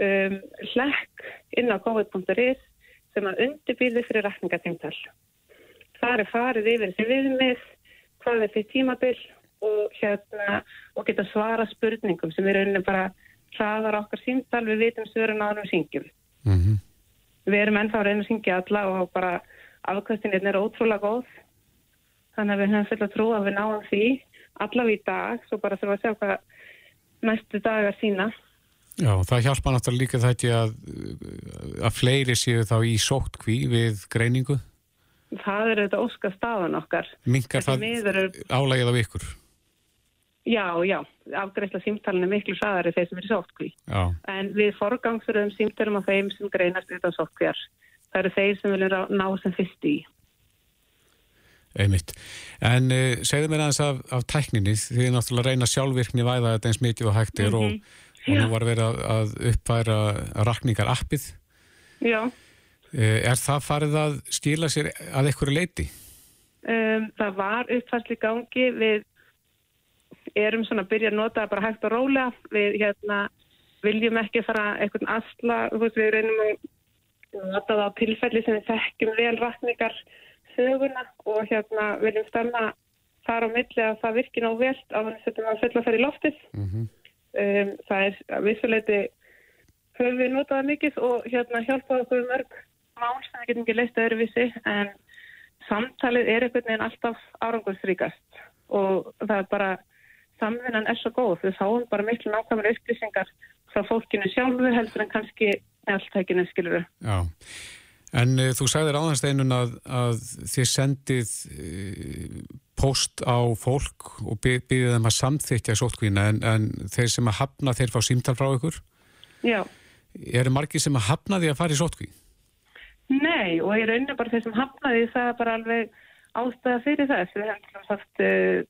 um, hlekk inn á covid.is sem að undirbýði fyrir rækningatingtal. Það er farið yfir þessi viðmið, hvað er fyrir tímabill og, hérna, og geta svara spurningum sem er rauninni bara hraðar okkar símtal við vitum svörun á þessum syngjum. Mm -hmm. Við erum ennþá að reyna að syngja alla og bara afkvæmstinni er ótrúlega góð. Þannig að við höfum fulla trú að við náum því allavega í dag, svo bara þurfum að sjá hvað næstu dagar sína.
Já, það hjálpa náttúrulega líka þetta að, að fleiri séu þá í sóttkví við greiningu?
Það er þetta óska staðan okkar.
Mingar það er... álægið af ykkur?
Já, já, afgreifla símtalinu miklu saðari þeir sem er í sóttkví. Já. En við forgangsverðum símtalum af þeim sem greinast þetta sóttkvíjar. Það eru þeir sem vilja ná sem fyrst í.
Einmitt. En uh, segðu mér aðeins af, af tækninni, þið er náttúrulega að reyna sjálfvirkni væða þetta eins mikið og hægtir mm -hmm. og og nú var verið að uppfæra rakningar appið.
Já.
Eh, er það farið að skila sér að einhverju leiti?
Um, það var uppfærsli gangi. Við erum svona að byrja að nota bara hægt og róla. Við hérna, viljum ekki fara asla. Veist, við reynum að nota það á tilfelli sem við þekkjum vel rakningar söguna og hérna viljum stanna þar á milli að það virkir ná velt á þannig að þetta var fulla að ferja í loftið. Mm -hmm. Um, það er að vissuleiti höfum við notaði mikið og hérna hjálpaði okkur mörg mál sem við getum ekki leist öðruvísi en samtalið er einhvern veginn alltaf árangursríkast og það er bara samvinnan er svo góð, við fáum bara miklu nákvæmur upplýsingar frá fólkinu sjálfu heldur en kannski alltækinu skiluru.
Já, en uh, þú sagðir áðansteinun að, að þið sendið uh, post á fólk og býðið þeim að samþykja sótkvína en, en þeir sem að hafna þeir fá símtal frá ykkur?
Já.
Er það margir sem að hafna því að fara í sótkví?
Nei og ég raunir bara þeir sem hafna því það er bara alveg ástæða fyrir þess. Við hefum sagt uh,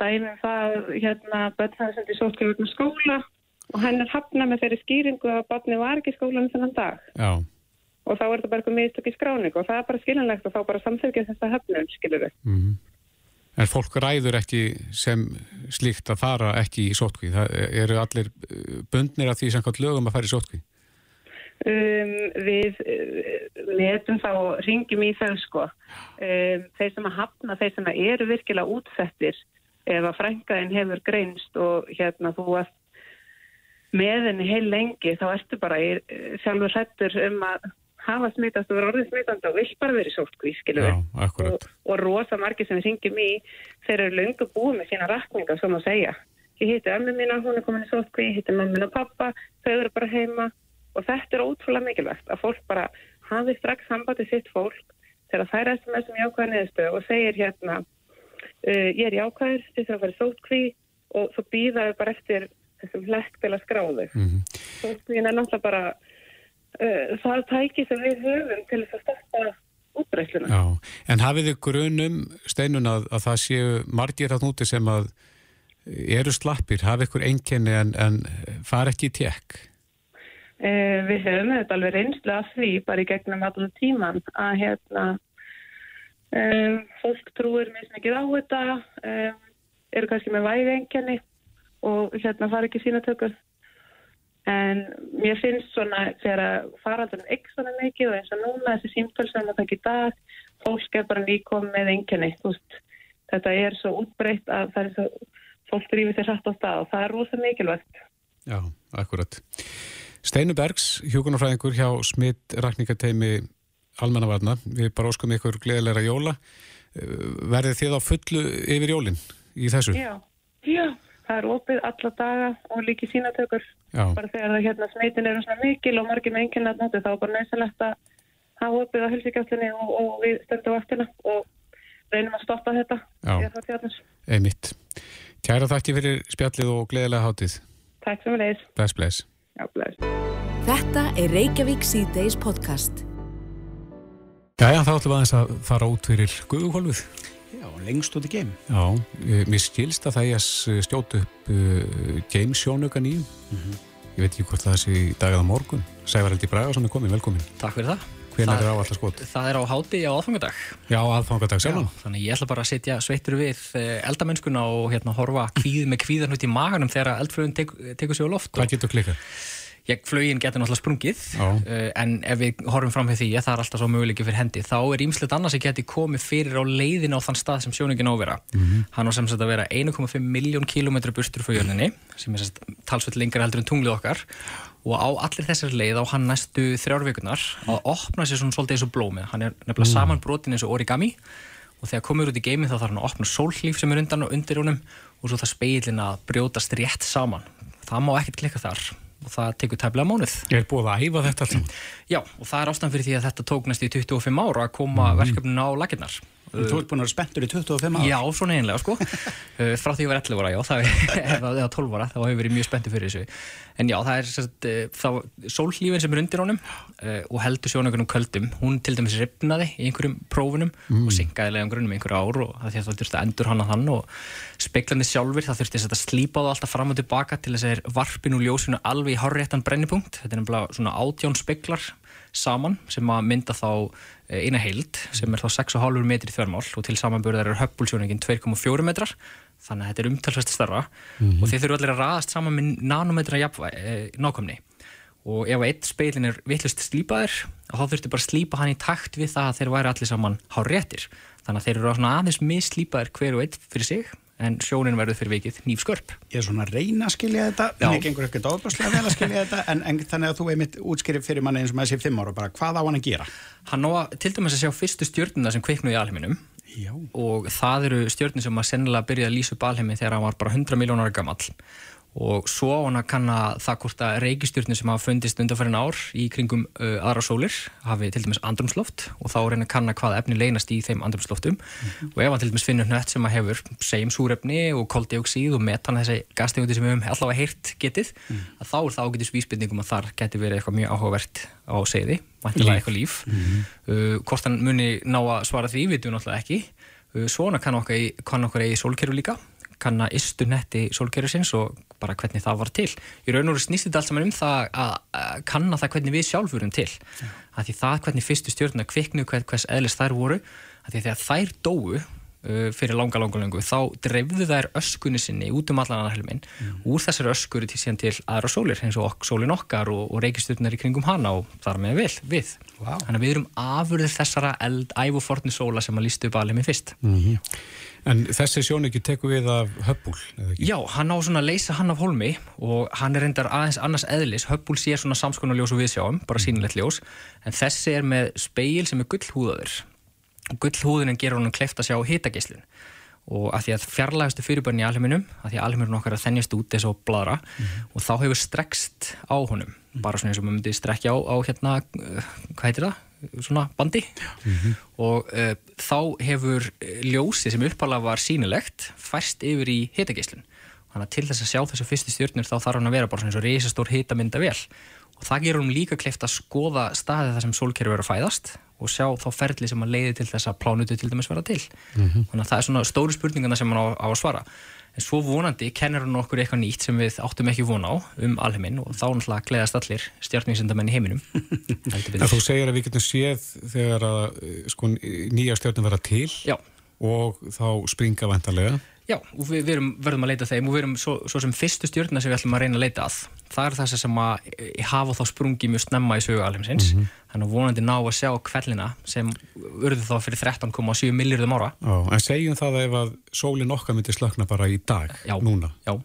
dæmum það hérna börnæðar sem er sótkví út með skóla og hann er hafna með þeirri skýringu að barni var ekki í skólanum þennan dag.
Já.
Og þá er þetta bara eitthvað mistök í skráning og það er bara skiljanlegt að fá bara samþykja þess að hafnum, skilur við. Mm -hmm.
En fólk ræður ekki sem slíkt að fara ekki í sótkví. Það eru allir eh, bundnir af því samkvæmt lögum að fara í sótkví?
Um, við letum þá ringjum í þau sko. Um, þeir sem að hafna, þeir sem að eru virkilega útsettir ef að frænkaðin hefur greinst og hérna þú varst með henni heil lengi þá ertu bara í, sjálfur hrettur um að hafa smitast og vera orðið smitandi og vill bara verið sótkví, skilur við. Og, og rosa margir sem við syngjum í, þeir eru lengur búið með sína rakninga, sem að segja. Ég hitti ömmu mína, hún er komin í sótkví, ég hitti mammin og pappa, þau eru bara heima og þetta er ótrúlega mikilvægt að fólk bara hafi strax sambandið sitt fólk þegar það er SMS um jákvæða neðstöð og segir hérna, uh, ég er jákvæður, þið þurfum að vera sótkví og svo býðaðu bara eftir þessum hlekk til að skráðu. Mm -hmm. Sótkvíin er náttúrulega bara uh, það tæki sem við höfum til þess að stoppa útbreysluna.
Já, en hafið þið grunum steinun að, að það séu margir átt núti sem að eru slappir, hafið ykkur einkenni en, en far ekki í tjekk?
Uh, við höfum þetta alveg reynslega því bara í gegnum allan tíman að hérna um, fólk trúir mjög mikið á þetta um, eru kannski með væði einkenni og hérna far ekki sína tökur En mér finnst svona þegar faraldunum ekki svona mikið og eins og núna þessi símtölsum að það ekki dag, fólk er bara nýkom með enginni. Þetta er svo útbreytt að það er svo, fólk drýfir sér hrætt á stað og það er rosa mikilvægt.
Já, akkurat. Steinu Bergs, hjókunarfræðingur hjá Smitt Rækningateimi Almannavarna. Við bara óskum ykkur gleðilega jóla. Verðið þið á fullu yfir jólinn í þessu?
Já, já.
það er opið alla daga og líki sínatökur
Já.
bara þegar það hérna smeitin eru svona mikil og margir með enginn að nota þá er bara nöðsynlegt að hafa opið á helsingjöflinni og, og við stöndum vaktina og reynum að stoppa þetta
Já. Einmitt. Kæra þakki fyrir spjallið og gleðilega hátíð.
Takk sem við leiðis.
Bless, bless.
Já, bless.
Þetta er Reykjavík C-Days podcast.
Jæja, þá ætlum við aðeins að fara út fyrir guðuhólfið.
Já, lengst út í geim.
Já, eh, mér skilst að það ég að stjóta upp uh, James sjónuga nýjum. Ég veit ekki hvort það sé í dag eða morgun. Sævar Helgi Bragason er komin, velkomin.
Takk fyrir það.
Hvenær
Það-
er áallar skot?
Það er á háti á aðfangadag.
Já, aðfangadag sjálfum.
Þannig ég ætla bara að setja sveittur við eh, eldamennskuna og hérna horfa kvíð með kvíðan út í maganum þegar eldflögun tek, tekur sig á loft.
Hvað getur klikkað?
Ég, flögin getur náttúrulega sprungið, uh, en ef við horfum fram fyrir því að það er alltaf svo möguleiki fyrir hendi, þá er ímslegt annars sem geti komið fyrir á leiðin á þann stað sem sjóningin á að vera. Hann á sem sagt að vera 1,5 miljón kilómetru bustur frá jörninni, sem er talsveit lengra heldur en tunglið okkar, og á allir þessar leið á hann næstu þrjár vikunar að opna sér svona svolítið eins og blómið. Hann er nefnilega saman brotin eins og origami og þegar komur út í geiminn þá þarf hann að opna sólhlíf sem er undan og undir honum og svo það speilin að brjótast rétt saman. Það má ekkert klikka þar og það tekur tæflega mánuð.
Ég er búið að æfa þetta alltaf.
Já, og það er ástæðan fyrir því að þetta tók næst í 25 ára að koma mm. verkefninu á laginnar.
Þú ert búin að vera spenntur í 25 ára.
Já, svona einlega, sko. Uh, Frá því ég var 11 ára, já, það er, eða 12 ára, þá hefur ég verið mjög spenntið fyrir þessu. En já, það er sérst, þá sólhlífin sem er undir honum uh, og heldur sjónaugunum köldum. Hún til dæmis ripnaði í einhverjum prófunum og syngaði leiðan grunum í einhverju ár og það að það þurfti að endur hana þann og speiklandi sjálfur, það þurfti að slípa það alltaf fram og tilbaka til þess að þeir varpin úr ljósinu alveg í horréttan brennipunkt. Þetta er nefnilega svona átján speiklar saman sem að mynda þá eh, eina heild sem er þá 6,5 metri þvermál og til samanburðar er höppulsjóningin 2,4 metrar þannig að þetta er umtalsvægt starra og þeir þurfa allir að raðast saman með nanometra jafnvæ, eh, nákvæmni. Og ef eitt speilin er vittlust slípaður þá þurfti bara að slípa hann í takt við það að þeir væri allir saman hár réttir þannig að þeir eru aðeins mislípaður hver og eitt fyrir sig en sjónin verður fyrir vikið nýfskörp
Ég er svona að reyna að skilja þetta,
Já.
en ekki einhver ekkert óbúslega vel að skilja þetta, en, en þannig að þú einmitt útskýrið fyrir manni eins og maður sé fimm ára, bara hvað á hann að gera?
Hann á að til dæmis að sjá fyrstu stjörnuna sem kviknuði í alheiminum
Já.
og það eru stjörnir sem að sennilega byrjaði að lýsa upp alheimi þegar hann var bara 100 miljónar gamall og svo á hann að kanna það hvort að reykistjörnir sem hafa fundist undanfærin ár í kringum uh, aðra sólir hafi til dæmis andrumsloft og þá hann að kanna hvað efni leynast í þeim andrumsloftum og ef hann til dæmis finnur nött sem að hefur segjum súrefni og koldioxíð og metan þessi gastegundi sem við höfum allavega heyrt getið að þá er það ágætis vísbendingum að þar geti verið eitthvað mjög áhugavert á segði, vantilega eitthvað líf. Uh, hvort hann muni ná að svara því uh, svona kann okkar í, kann okkar í kanna istu netti sólkerfisins og bara hvernig það var til. Í raun og veru snýst þetta allt saman um það að, kanna það hvernig við sjálfur erum til. Að því það hvernig fyrstu stjórnuna kviknu hvers, eðlis þær voru, þegar þær dóu uh, fyrir langa, langa, langu, þá dreifðu þær öskunni sinni út um allan helminn. Úr þessari öskuri til síðan til aðra sólir, eins og ok, sólin okkar og, og reykistjórnar í kringum hana og þar með vil, við.
Vá.
Þannig að við erum afurðir þessara eld, ævofortni sóla sem að lístu upp alveg fyrst.
En þessi sjónugi tekur við af ekki?
Já, hann á svona að leysa hann af hólmi og hann er reyndar aðeins annars eðlis. Hubble sé svona samskonar ljós og við sjáum bara sínilegt ljós, en þessi er með speil sem er gullhúðaður. Gullhúðunin gerur honum kleift að sjá hitagislun og að því að fjarlægastu fyrirbörn í alheiminum, að því að alheiminum okkar að þennjast út eins og bladra og þá hefur strekst á honum. Bara svona eins og maður myndi strekja á, á hérna, uh, hvað heitir það? Svona bandi. Og uh, þá hefur eh, ljósið sem uppalega var sínilegt færst yfir í hitagislun þannig að til þess að sjá þessu fyrstu stjórnir þá þarf hann að vera bara svona eins og reysastór hitamynda vel og það gerur hann líka kleift að skoða staðið þar sem sólkerfi verður að fæðast og sjá þá ferli sem að leiði til þess að plánutu til dæmis vera til. Þannig að það er svona stóru spurningana sem hann á, á að svara en svo vonandi kennir hann okkur eitthvað nýtt sem við áttum ekki von á um alheiminn og þá náttúrulega gleðast allir stjórningsendamenn í heiminum
þú segir að við getum séð þegar að eh, sko, nýja stjórnum vera til
Já.
og þá springa vantarlega.
Já, og við, við erum, verðum að leita þeim og við erum svo, svo sem fyrstu stjórna sem við ætlum að reyna að leita að. Það er þess sem að eh, hafa þá sprungi mjög snemma í sögu alheimsins. Þannig að vonandi ná að sjá kvellina sem urðu þá fyrir 13,7 miljardum ára.
Já, en segjum það ef að sólinn okkar myndi slökna bara í dag,
Já.
núna.
Já,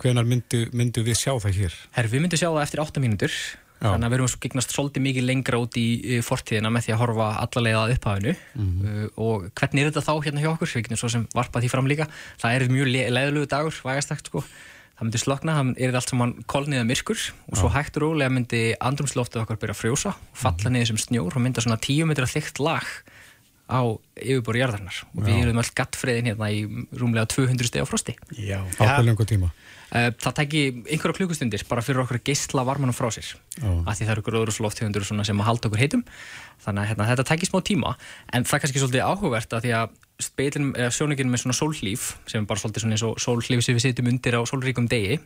Hvenar myndu, myndu við sjá það hér?
herr, við myndum sjá það eftir 8 mínútur þannig að við erum svo gegnast svolítið mikið lengra út í fortíðina með því að horfa allalega að upphafinu.
Mhm.
uh, og hvernig er þetta þá hérna hjá okkur, við getum svo sem varpað því fram líka. Það er mjög le leðlugu dagur, vægastakt sko. Það myndi slokna, það er allt saman kolniða myrkur og svo hægt og rólega myndi andrumsloftið okkar byrja að frjósa og falla
Mhm.
niður sem snjór og mynda svona 10 metra þygt lag á yfirbúri jarðarnar og við erum öll gattfriðin hérna í rúmlega 200 steg á frosti.
Já.
Á lengur tíma
Það tæki einhverja klukkustundir bara fyrir okkur að geistla varmanum frá sér. Af því það eru gróðurúsloftegundur sem að halda okkur heitum. Þannig að hérna, þetta tæki smá tíma en það er kannski svolítið áhugavert að því að sjóningin með svona sólhlíf sem er bara svolítið svona eins og sólhlíf sem við sitjum undir á sólríkum degi.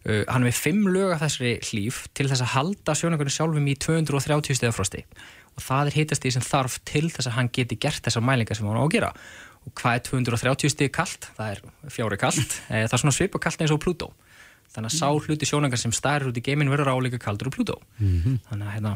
Uh, hann er með fimm lög af þessari hlíf til þess að halda sjóningunum sjálfum í 230 stegar frosti. Og það er heitast því sem þarf til þess að hann geti gert þessar mælingar sem hann á að gera og hvað er 230 stig kalt? Það er fjári kalt, Eh, það er svona svipa kalt eins og Plútó þannig að sá hluti sjónangar sem stærir út í geiminn verður álíka kaldur og Plútó
Mhm.
þannig að hérna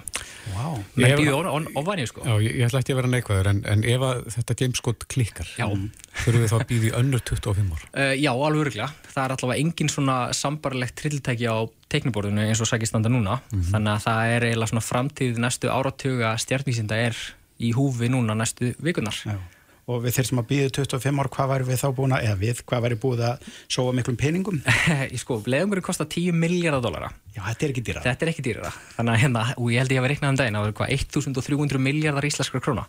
wow.
með
Ef-
býðu ofænið sko
Já, ég, ætla ekki að vera neikvæður en, en ef þetta gameskot klikkar
Já.
þurfum við þá að býða í önnur 25 ár
Uh, já, alveg öruglega. Það er allavega engin svona sambarlegt trilltæki á teikniborðinu eins og sækir standa núna. Þannig að það er eiginlega svona framtíð næstu áratuga stjarnísinda er í húfi núna næstu vikunar.
Já. Og við þurfum að býða 25 ár, hvað væri við þá búin að, eða við, hvað væri búið að sóa miklum peningum?
Sko, leiðungurinn kostar 10 miljardar dólara.
Já, þetta er ekki dýra.
Þetta er ekki dýrara. Þannig að hérna, og ég held ég að vera reiknað um daginn, það var hvað 1300 miljardar íslenskar króna.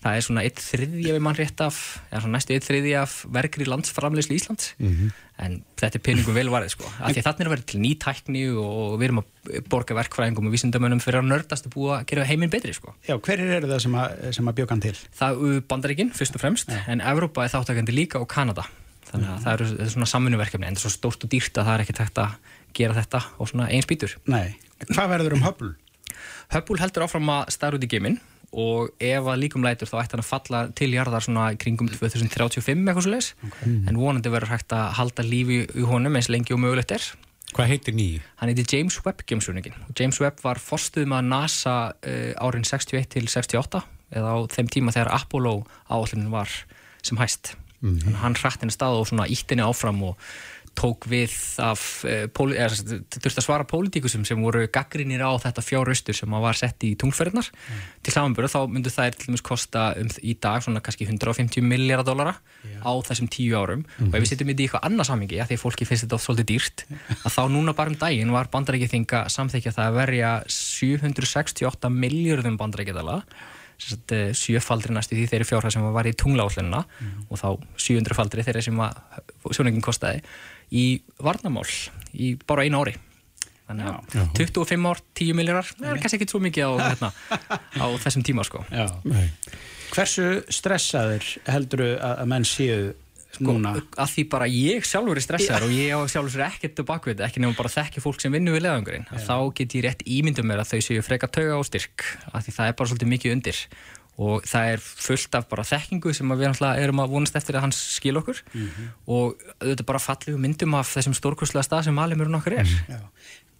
Það er svona eitt þriðja við mann rétt af, eða svona næstu eitt þriðja af verkri landsframleyslu Íslands.
Mhm.
En þetta er peningum vel varðið sko. Af því þannig er vera til ný tækni og við erum að borga verkfræðingum og vísindamönnum fyrir að nördast að búa að gera heiminn betri sko.
Já, hverjir eru það sem að, sem að bjökan til?
Það er bandaríkinn fyrst og fremst, en Evrópa er þáttakandi líka og Kanada. Þannig að það eru er svona samfunnuverkefni, en það er svo stórt og dýrt að það er ekki tækt að gera þetta og svona eins bítur.
Nei, hvað verður um Hubble?
Hubble heldur áfram að stæra út í geiminn og ef að líkum lætur þá ætti hann að falla til jarðar svona kringum 2035 eitthvað svo leis en vonandi verður hægt að halda lífi í honum eins lengi og mögulegt er.
Hvað heitir nýji?
Hann heitir James Webb geimsurningin og James Webb var forstuðum að NASA uh, árin 61 til 68 eða á þeim tíma þegar Apollo áallunin var sem hæst. Þannig að hann hratt henni stað og svona ítt henni áfram og tók við af sagt, þurfti að svara pólitíkusum sem voru gaggrinir á þetta fjáraustur sem var sett í tungferðnar til samanbyrðu þá myndu það til dæmis kosta um, í dag svona kannski 150 miljardar dólara á þessum tíu árum. Og ef við setjum þetta í eitthvað annað samingi, því að fólki finnst þetta svolítið dýrt, að þá núna bara um daginn var bandarækið þinga samþykja það að verja 768 miljardum bandarækjadala sjöfaldri næstu því þeirri fjárhæð sem var í tunglállunina og þá 700 faldri þeirri sem sjóningin kostaði í varnamál í bara einu ári. Þannig að 25 ár, 10 miljardar það er kannski ekki svo mikið á, hérna, á þessum tíma sko.
Já. Hversu stressaður heldur að, menn séu núna?
að því bara ég sjálfur er stressaður og ég á sjálfur sér ekkert tilbaka við þetta, ekki nefnum bara þekki fólk sem vinnur við leðangurinn, þá get ég rétt ímyndum mér að þau séu freka tauga og styrk að því það er bara svolítið mikið undir og það er fullt af bara þekkingu sem við erum að vonast eftir að hans skil okkur. Og auðvitað bara fallegu myndum af þessum stórkurslega stað sem alimurinn okkar er.
Já.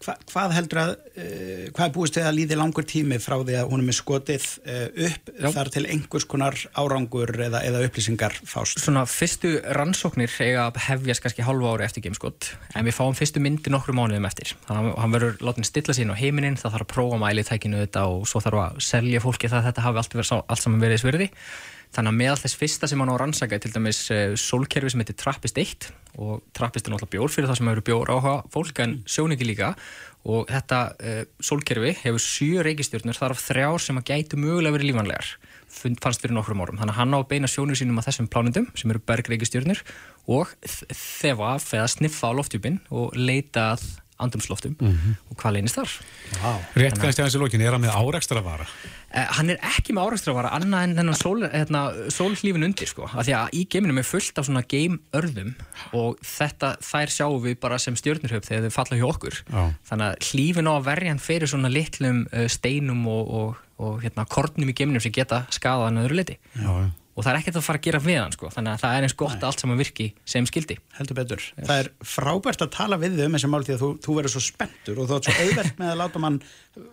Hva, hvað heldur að, uh, hvað búist við að líði langur tími frá því að hún er með skotið uh, upp
Já.
þar til einhvers konar árangur eða, eða upplýsingar fást?
Svona fyrstu rannsóknir eiga að hefjast kannski halva ári eftir gameskott en við fáum fyrstu myndi nokkru mánuðum eftir þannig að hann verður látin stilla sín á heiminin það þarf að prófa mælitækinu þetta og svo þarf að selja fólki það að þetta hafi allt, verið, allt saman verið svirði þannig að meðal þess fyrsta sem hann á að rannsaka er til dæmis uh, sólkerfi sem heitir Trappist 1 og Trappist er náttúrulega bjór fyrir það sem hefur bjór áhuga fólk en sjóningi líka. Og þetta uh, sólkerfi hefur sjö reikistjórnur þar af þrjár sem að gætu mögulega verið lífanlegar fannst fyrir nokkrum árum. Þannig að hann á að beina sjónur sínum að þessum plánundum sem eru bergreikistjórnur og þefa eða sniffa á loftjúpin og leita að andrumsloftum og hvað leynist þar
Wow.
Rétt kannski aðeins í lokin, er hann með árekstra vara?
Uh, hann er ekki með árækstrafara annað en þennan sól, hérna, sólhlífin undir sko. af því að í geiminum er fullt af svona geimörðum og þetta þær sjáum við bara sem stjörnurhaup þegar þau falla hjá okkur
Já.
þannig að hlífin á að verja hann fyrir svona litlum uh, steinum og, og, og hérna, kornum í geiminum sem geta skadað hann öðru liti
Já, já.
Og það er ekkert að fara að gera við hann sko. þannig að það er eins gott Nei. allt saman virki sem skildi.
Heldur betur. Yes. Það er frábært að tala við þau um þessi mál því að þú, þú verður svo spenntur og þú ert svo auðvelt með að láta mann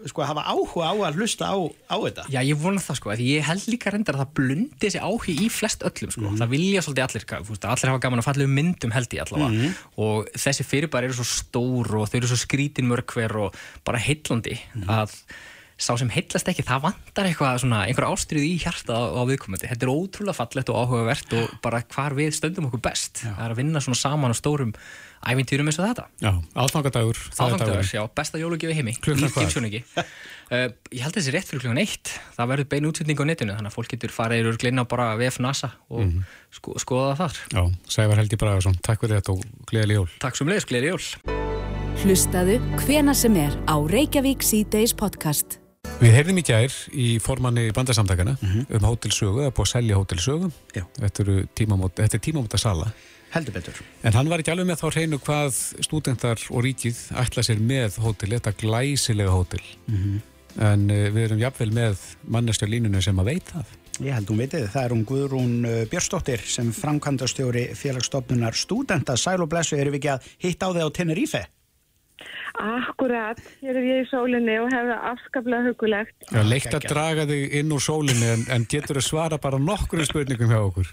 sko að hafa áhuga á að hlusta á, á þetta.
Já, ég vona það sko, ég held líka reyndar að það blundi þessi áhuga í flest öllum sko, mm. það vilja svolítið allir, fúst, allir hafa gaman að falla um myndum held ég allavega mm. og þessi fyrirbæri eru svo stór og þau eru svo skrítin mörgver og bara heillandi mm. að sá sem heillast ekki, það vandar eitthvað svona, einhver ástrið í hjarta á, á viðkomandi. Þetta er ótrúlega fallett og áhugavert og bara hvar við stöndum okkur best. Já. það er að vinna svona saman á stórum ævintýrum eins og þetta.
Já, aðfangadagur
Aðfangadagur, já, besta jólugjöfi heimi.
Klukkan hvað?
uh, ég held að þessi rétt fyrir klukkan eitt. Það verður bein útsending á netinu þannig að fólk getur farið í glina bara VF NASA og mm -hmm. sko, skoða það þar.
Já, Sævar Helgi Bragarsson, takk fyrir þetta og gleðileg jól.
Takk sem leiðis, gleðileg jól.
Hlustaðu hvena sem er á Reykjavík C-Days podcast
Við heyrðum í gær í formanni bandarsamtakana mm -hmm. um hótelsögu, það er búið að selja hótelsögu. Þetta, er tímamóta sala.
Heldur betur.
En hann var ekki alveg með þá hreinu hvað stúdendar og ríkið ætla sér með hótel, þetta glæsilega hótel. Mm -hmm. En uh, við erum jafnvel með mannestjá línunum sem að veit það.
Ég held hún veitið, það er hún Guðrún uh, Björnsdóttir sem framkvæmdastjóri félagsstofnunar stúdenda. Sæl og blessu, erum við ekki að hitta á þig á Tenerife?
Akkurat, hér er ég í sólinni og hefði afskaplega hugulegt.
Já, leikt að draga þig inn úr sólinni en, en getur að svara bara nokkur spurningum hjá okkur.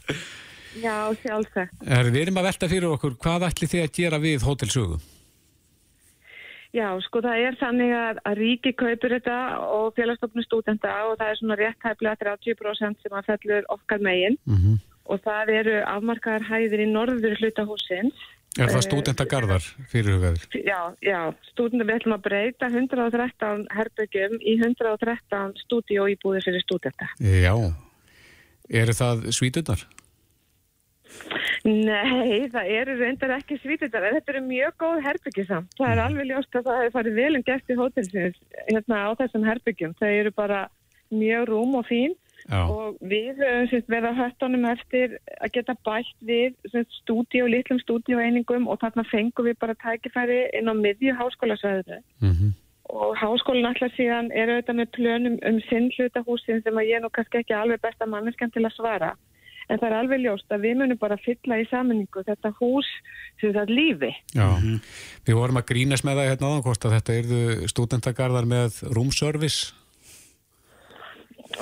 Já, sjálfsagt.
Við erum að velta fyrir okkur, hvað ætli þið að gera við hótelsögu?
Já, sko það er þannig að, að ríki kaupir þetta og félagstofnum stúdenda og það er svona réttæflega 30% sem að fellur okkar megin mm -hmm. og það eru afmarkaðar hæðir í norður hlutahúsins
Er það stúdentagarðar fyrirhugaður?
Já, já, stúdenda við ætlum að breyta 113 herbyggjum í 113 stúdíu íbúðir fyrir stúdenda.
Já, eru það svítunar?
Nei, það eru reyndar ekki svítunar, en þetta eru mjög góð herbyggi samt. Það er mm. alveg ljóst að það hefur farið vel um gæst í hótelsins hérna á þessum herbyggjum. Það eru bara mjög rúm og fín Já. og við höfum verið að höftunum eftir að geta bætt við stúdíu, litlum stúdíueiningum og þarna fengum við bara tækifæri inn á miðju háskólasvæðinu mm -hmm. og háskólinn allar síðan er auðvitað með plönum um sinn hlutahúsin sem að ég nú kannski ekki alveg besta manneskan til að svara en það er alveg ljóst að við munum bara fylla í saminningu þetta hús sem það lífi
Já, mm -hmm. við vorum að grínast með það hérna áðan þetta erðu stúdentagarðar með roomservice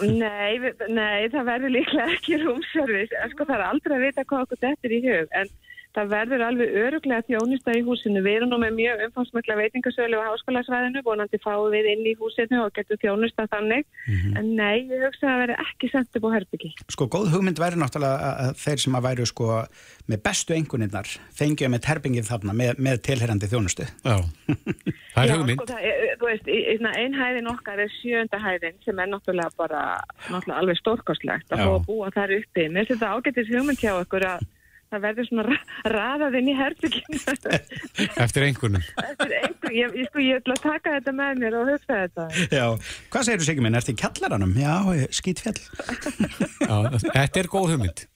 Nei, nei, það verður líklega ekki rúmservis, sko það er aldrei að vita hvað okkur þetta er í hug, en það verður alveg öruglega þjónusta í húsinu. Við erum nú með mjög umfangsmögla veitingasölu á háskólasvæðinu, vonandi fáum við inn í húsinu og getum þjónusta þannig, mm -hmm. en nei, ég hugsa að það verður ekki sendt upp á herbyggi.
Sko, góð hugmynd verður náttúrulega að þeir sem að væru sko með bestu enguninnar fengið með herbyggi þarna með, með tilherrandi þjónustu.
Já, það er hugmynd. Já, sko, það
er, þú veist, einhæðin okkar er sjönda hæðin sem er náttúrulega bara náttúrulega alveg stórkostlegt að það verður svona raðað inn í herbygginu.
Eftir einhvernum.
Eftir einhvernum, ég, ég, sko, ég ætla að taka þetta með mér og hugsa þetta.
Já, hvað segir þú Sigur minn, ertu í kjallaranum? Já, skýtfjall.
Já, þetta er góð hugmynd.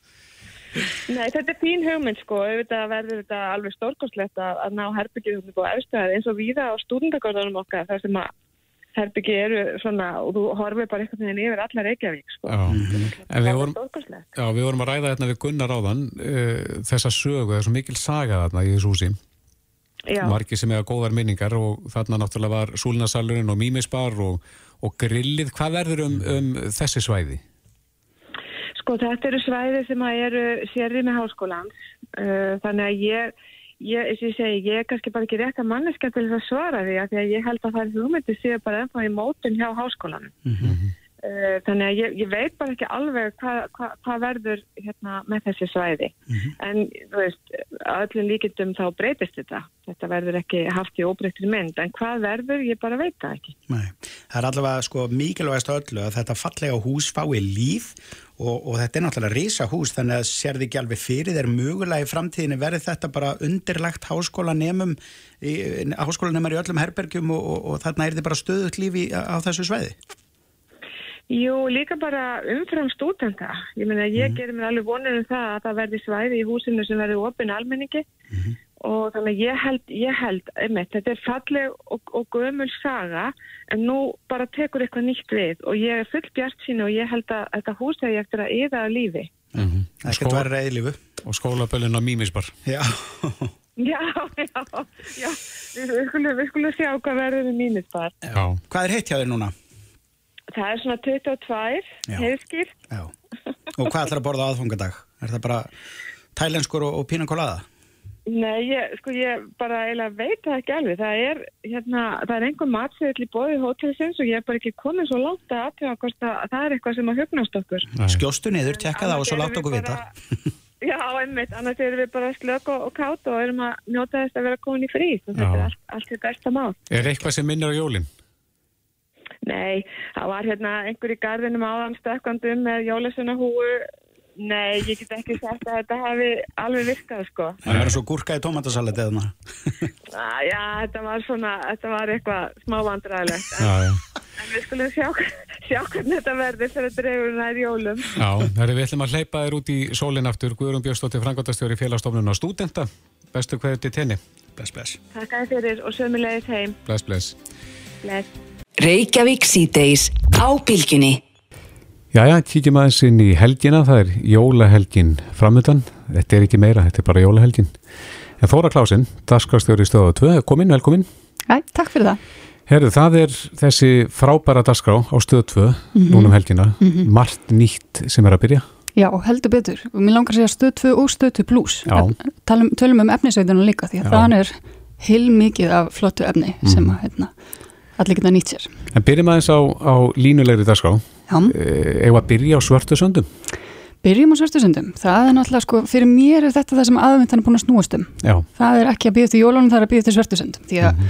Nei, þetta er fín hugmynd sko, auðvitað verður þetta alveg stórkoslegt að, að ná herbygginu og efstöðað eins og víða á stúdendagörðunum okkar þar sem að herbyggi eru svona og þú horfið bara einhvern veginn yfir allar Reykjavík sko.
við vorum, já, við vorum að ræða þetta við Gunnar áðan uh, þessa sögu, það er svo mikil saga þarna í þessu húsi. Margi sem hefa góðar minningar og þarna náttúrulega var Súlinasalurinn og Mímisbar og, og grillið, hvað verður um, um þessi svæði?
Sko þetta eru svæði sem eru sérri með háskólan uh, þannig að ég Ég, ég, segi, ég er kannski bara ekki rétt að manneska til þess að svara því að, því að ég held að það er hugmyndi séu bara ennþá í mótun hjá háskólanum. Mm -hmm. uh, þannig að ég, ég veit bara ekki alveg hvað hva, hva verður hérna, með þessi svæði. Mm -hmm. En þú veist, öllum líkindum þá breytist þetta. Þetta verður ekki haft í óbreyttir mynd. En hvað verður, ég bara veit það ekki.
Nei. Það er allavega sko, mikilvægast öllu að þetta fallega hús fái líf og, og þetta er náttúrulega risa hús þannig að sér þið ekki alveg fyrir þeir mögulega í framtíðinu verður þetta bara undirlagt háskólanemum háskólanemar í öllum herbergjum og, og, og þarna er þið bara stöðut lífi á þessu sveiði
Jú, líka bara umfram stúdenta. Ég ég mm -hmm. gerir mér alveg vonið um það að það verði svæði í húsinu sem verður opin almenningi. Mm -hmm og þannig ég held, ég held einmitt, þetta er falleg og, og gömul saga en nú bara tekur eitthvað nýtt við og ég er full bjart sín og ég held að þetta hús hefur eftir að yða að lífi
ekkert var reyðlífu
og skólaböllin á Mímisbar
Já,
Já, já, já, við, við, skulum, við skulum sjá hvað verður í mínisbar.
Já.
Hvað er heitt hjá þér núna?
Það er svona 22
Já.
heiðskýr.
Já. Og hvað ætlar að borða á aðfangadag? Er það bara tælenskur og, og pínakolaða?
Nei, ég, sko ég bara eiginlega veit það ekki alveg. Það er, hérna, það er einhver matsöðl í bóði hótelsins og ég er bara ekki komin svo langt að aðtjóða hvort að það er eitthvað sem að hugnast okkur.
Skjóstu niður, tekka það og svo
erum
okkur
við
vita.
bara- Já, einmitt, annars erum við bara slök og, og kátt og erum að njóta þess að vera komin í frí. Þetta er allt, allt til besta mál.
Er eitthvað sem minnir á jólinn?
Nei, það var hérna einhver í gardinum áðan stökkandum með jólasuna húu. Nei, ég get ekki sagt að þetta hafi alveg virkað, sko.
Það verður svo gúrka í tómatasalat eða maður.
Ah, Já, þetta var svona, þetta var eitthvað smá vandræðilegt. En,
Já, já.
en við skulum sjá, sjá hvernig þetta verður fyrir að dregur nær jólum.
Já, það er við ætlum að hleypa þér út í sólinn aftur. Guðrún Björnstóttir, frangotastjóri félagstofnun á stúdenta. Bestu hverju til tenni.
Bless, bless.
Takk að fyrir og sömulegis heim.
Bless, bless.
Bless.
Reykjavík síðdeis á bylgjunni.
Jæja, kíkjum aðeins inn í helgina. Það er jólahelgin framöndan. Þetta er ekki meira, þetta er bara jólahelgin. En Þóra Klásin, dasgrastjóri stöðu 2, komin, velkomin.
Æ, takk fyrir það.
Herðu, það er þessi frábæra dagskrá á stöðu 2,
Mhm.
núna um helgina.
Mhm.
Margt nýtt sem er að byrja.
Já, heldur betur. Mér langar að segja stöð 2 og stöð 2 plus.
Já.
Talum, tölum um efnisveituna líka því að
Já.
það er heil mikið af flottu efni sem
Mhm.
að hérna, allir geta nýtt sér.
En byrjum aðeins á, á línulegri dagskrá. Eða að byrja á svörtu söndum.
Byrjum á svörtusundum. Það er náttúrulega sko, fyrir mér er þetta það sem aðvendan er búin að snúast um.
Já.
Það er ekki að býða til jólunum, það er að býða til svörtusundum. Því að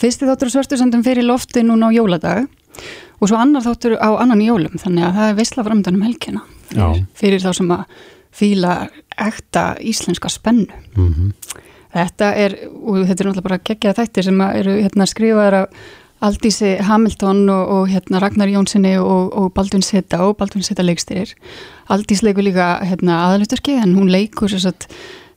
fyrsti þáttur á svörtusundum fyrir lofti núna á jóladag og svo annar þáttur á annan jólum. Þannig að það er veisla framöndan um helgina.
Já.
Fyrir þá sem að fíla ekta íslenska spennu.
Mm
Þetta er, og þetta er náttúrulega bara geggjað þættir sem eru hérna, skrifaðar af Aldísi Hamilton og, og hérna, Ragnar Jónssoni og, og Baldvin Seta og Baldvin Seta leikstyrir. Aldís leikur líka hérna, aðaluturki en hún leikur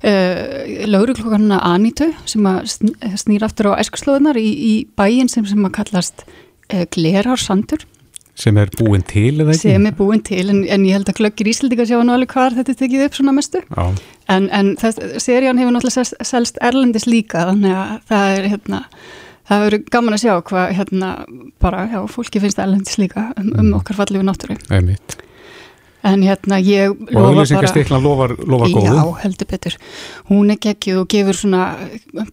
uh, lauruglokkarna Anitu sem sn- snýr aftur á æskuslóðunar í, í bæin sem, sem að kallast uh, Glerársandur
Sem er búin til eða ekki?
sem er búin til en, en ég held að glöggir Íslandika sjá nú alveg hvar þetta er tekið upp svona mestu
Já.
en, en þess, serían hefur náttúrulega selst erlendis líka þannig að það er hérna það verður gaman að sjá hvað hérna bara, já, fólki finnst erlendis líka um, um okkar fallegu náttúru
Einmitt.
en hérna ég
Og auðlýsingastiklan lofar, lofar góðu.
Já, heldur betur. Hún er geggjuð og gefur svona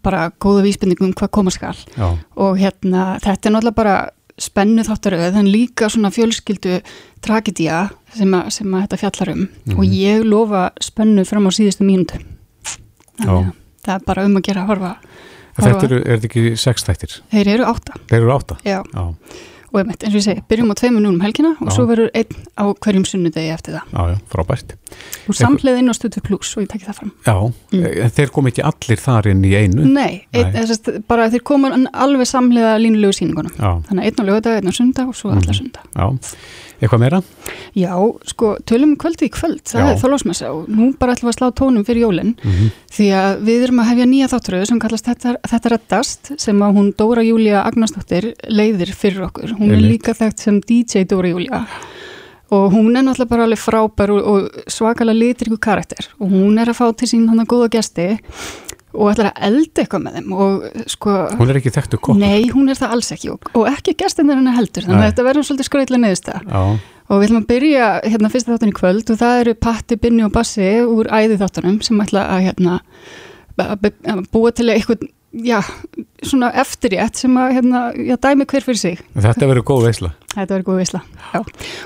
bara góða vísbendingum um hvað koma skal
Já.
og hérna þetta er náttúrulega bara spennu þáttaröð en líka svona fjölskyldu tragedía sem, að- sem að þetta fjallar um
Mhm.
og ég lofa spennu fram á síðustu mínútu
Já.
það er bara um að gera að horfa,
Þetta eru, er þetta ekki sex þættir?
þeir eru átta
Þeir eru átta?
Já.
Já,
og eins og ég segi, byrjum á tveimur núna um helgina og
Já.
svo verður einn á hverjum sunnudegi eftir það
já, já frábært.
Og samhleið inn á stötu pluss og ég tekki það fram
Já, en þeir kom ekki allir þar inn í einu?
Nei, ein, þessast, bara þeir koma alveg samlega línulegu síningunum
Já.
þannig að einn á lögadag, einn á sunda og svo alla
Mhm.
sunda
Já, eitthvað meira?
Já, sko, tölum um kvöldi í kvöld það
Já.
er þólásmessa og nú bara ætlum við að slá tónum fyrir jólin
Mhm.
því að við erum að hefja nýja þáttröðu sem kallast Þetta, þetta reddast sem að hún Dóra Júlia Agnarsdóttir leiðir fyrir okkur hún er
Einmitt.
líka þekkt sem DJ Dóra Júlia og hún er náttúrulega bara alveg frábær og, og svakalega litriku karakter. Og hún er að fá til sín hann að góða gesti og ætlar að elda eitthvað með þeim og sko
Hún er ekki þekktu kokk?
Nei, hún er það alls ekki og, og ekki gestinir hennar heldur þannig að þetta verður svolítið skröðlega neðist
Já,
og við ætlum að byrja hérna fyrsta þáttan í kvöld og það eru Patti, Binni og Bassi úr æði þáttunum sem ætla að hérna búa til eitthvað já, svona eftirrétt sem að hérna, já, dæmi hver fyrir sig
þetta verður góð veisla.
Þetta verður góð veisla, já.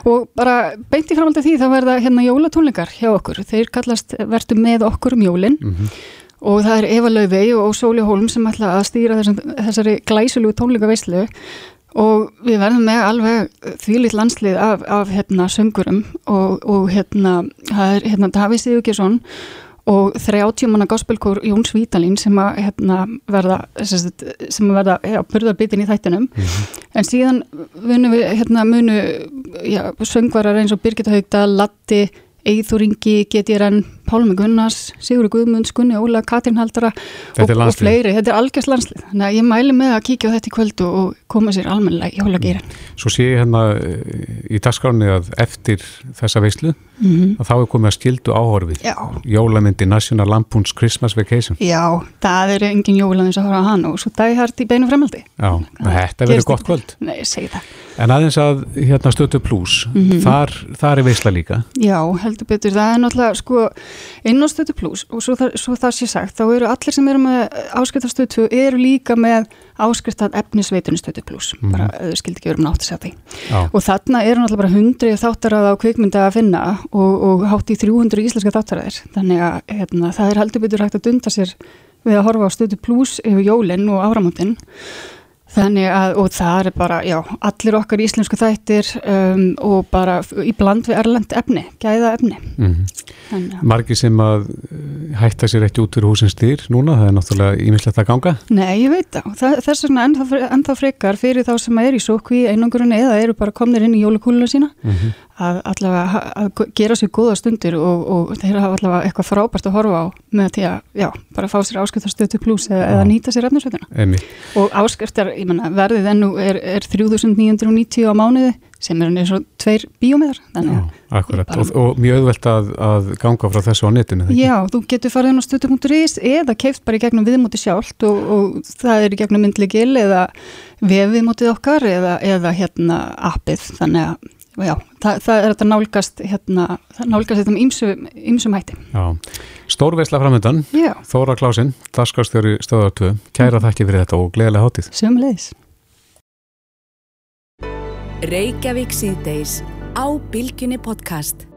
Og bara beint í framhaldi af því þá verða hérna jólatónleikar hjá okkur. Þeir kallast verður með okkur um jólin
Mhm.
og það er Eva Laufey og Sóli Holm sem ætla að stýra þessum, þessari glæsulegu tónleikaveislu og við verðum með alveg þvílitt landslið af, af hérna söngurum og, og hérna, það er hérna Daví Sigurgesson og 30 manna gospelkór Jóns Vítalín sem að hérna, verða sem að verða ja, burðarbitin í þættinum. En síðan munu við hérna munu ja, söngvarar eins og Birgitta Haugdal, Latti Eithúringi, GTRN Pálmi Gunnars, Sigur Guðmunds, Gunni Óla, Katrín Haldara og, og fleiri. Þetta er algjörst landslið. Þannig að ég mæli með að kíkja á þetta í kvöldu og koma sér almennilega í hólagýrin.
Svo sé ég hérna eh, í dagskráni að eftir þessa veislu mm -hmm. að þá er komið að skildu áhorfið. Jólamyndi National Lampoon's Christmas Vacation.
Já, það er engin jólamyndi að horfa á hann og svo dæhært í beinu fremaldi.
Já, þetta verður gott kvöld.
Nei, ég segi það.
En aðeins að hérna stötu pluss, mm -hmm. þar, þar er veisla líka.
Já, heldur betur. Það er náttúrulega sko inn á stötu pluss og svo, þar, svo það sé sagt, þá eru allir sem eru með áskriftastötu eru líka með áskriftat efnisveitunum stötu pluss. Mm. Bara þau skildi ekki verið um nátt að segja því. Já. Og þarna eru náttúrulega bara hundri þáttarað á kvikmynda að finna og, og hátt í 300 íslenska þáttaraðir. Þannig að hérna, það er heldur betur hægt að dunda sér við að horfa á stötu pluss yfir jólinn og áramöndin Þannig að, og það er bara, já, allir okkar íslensku þættir um, og bara í bland við erlend efni, gæða efni. Mm
-hmm. Margi sem að eh, hætta sér ekki út fyrir húsins styr núna, það er náttúrulega ímislegt að ganga?
Nei, ég veit það. það þess vegna ennþá, ennþá frekar fyrir þá sem er í sókví einangurinn eða eru bara komnir inn í jólukúluna sína. Mm -hmm að allavega að gera sér góða stundir og, og þeir hafa allavega eitthvað frábært að horfa á með því að já, bara fá sér áskriftarstötu pluss eða, eða nýta sér efnarsveituna og áskriftar, ég menna, verðið ennu er, er 3990 á mánuði sem er eins og tveir bíómiðar
Akkurat, bara... og, og mjög auðvelt að, að ganga frá þessu á netinu
Já, þú getur farið inn á stötu.is eða keift bara í gegnum viðmóti sjálft og, og það er í gegnum myndligil eða vefviðmótið okkar eða, eða hérna appið, þannig að já, það, það er þetta nálgast hérna, nálgast þetta um ymsum hætti. Já,
stórveisla framöndan Þóra Klásinn, Daskarstjóri stöðar 2 Kæra mm. þakki fyrir þetta og gleðilega hátíð.
Sumleis
Reykjavík síðdeis á Bilginni podcast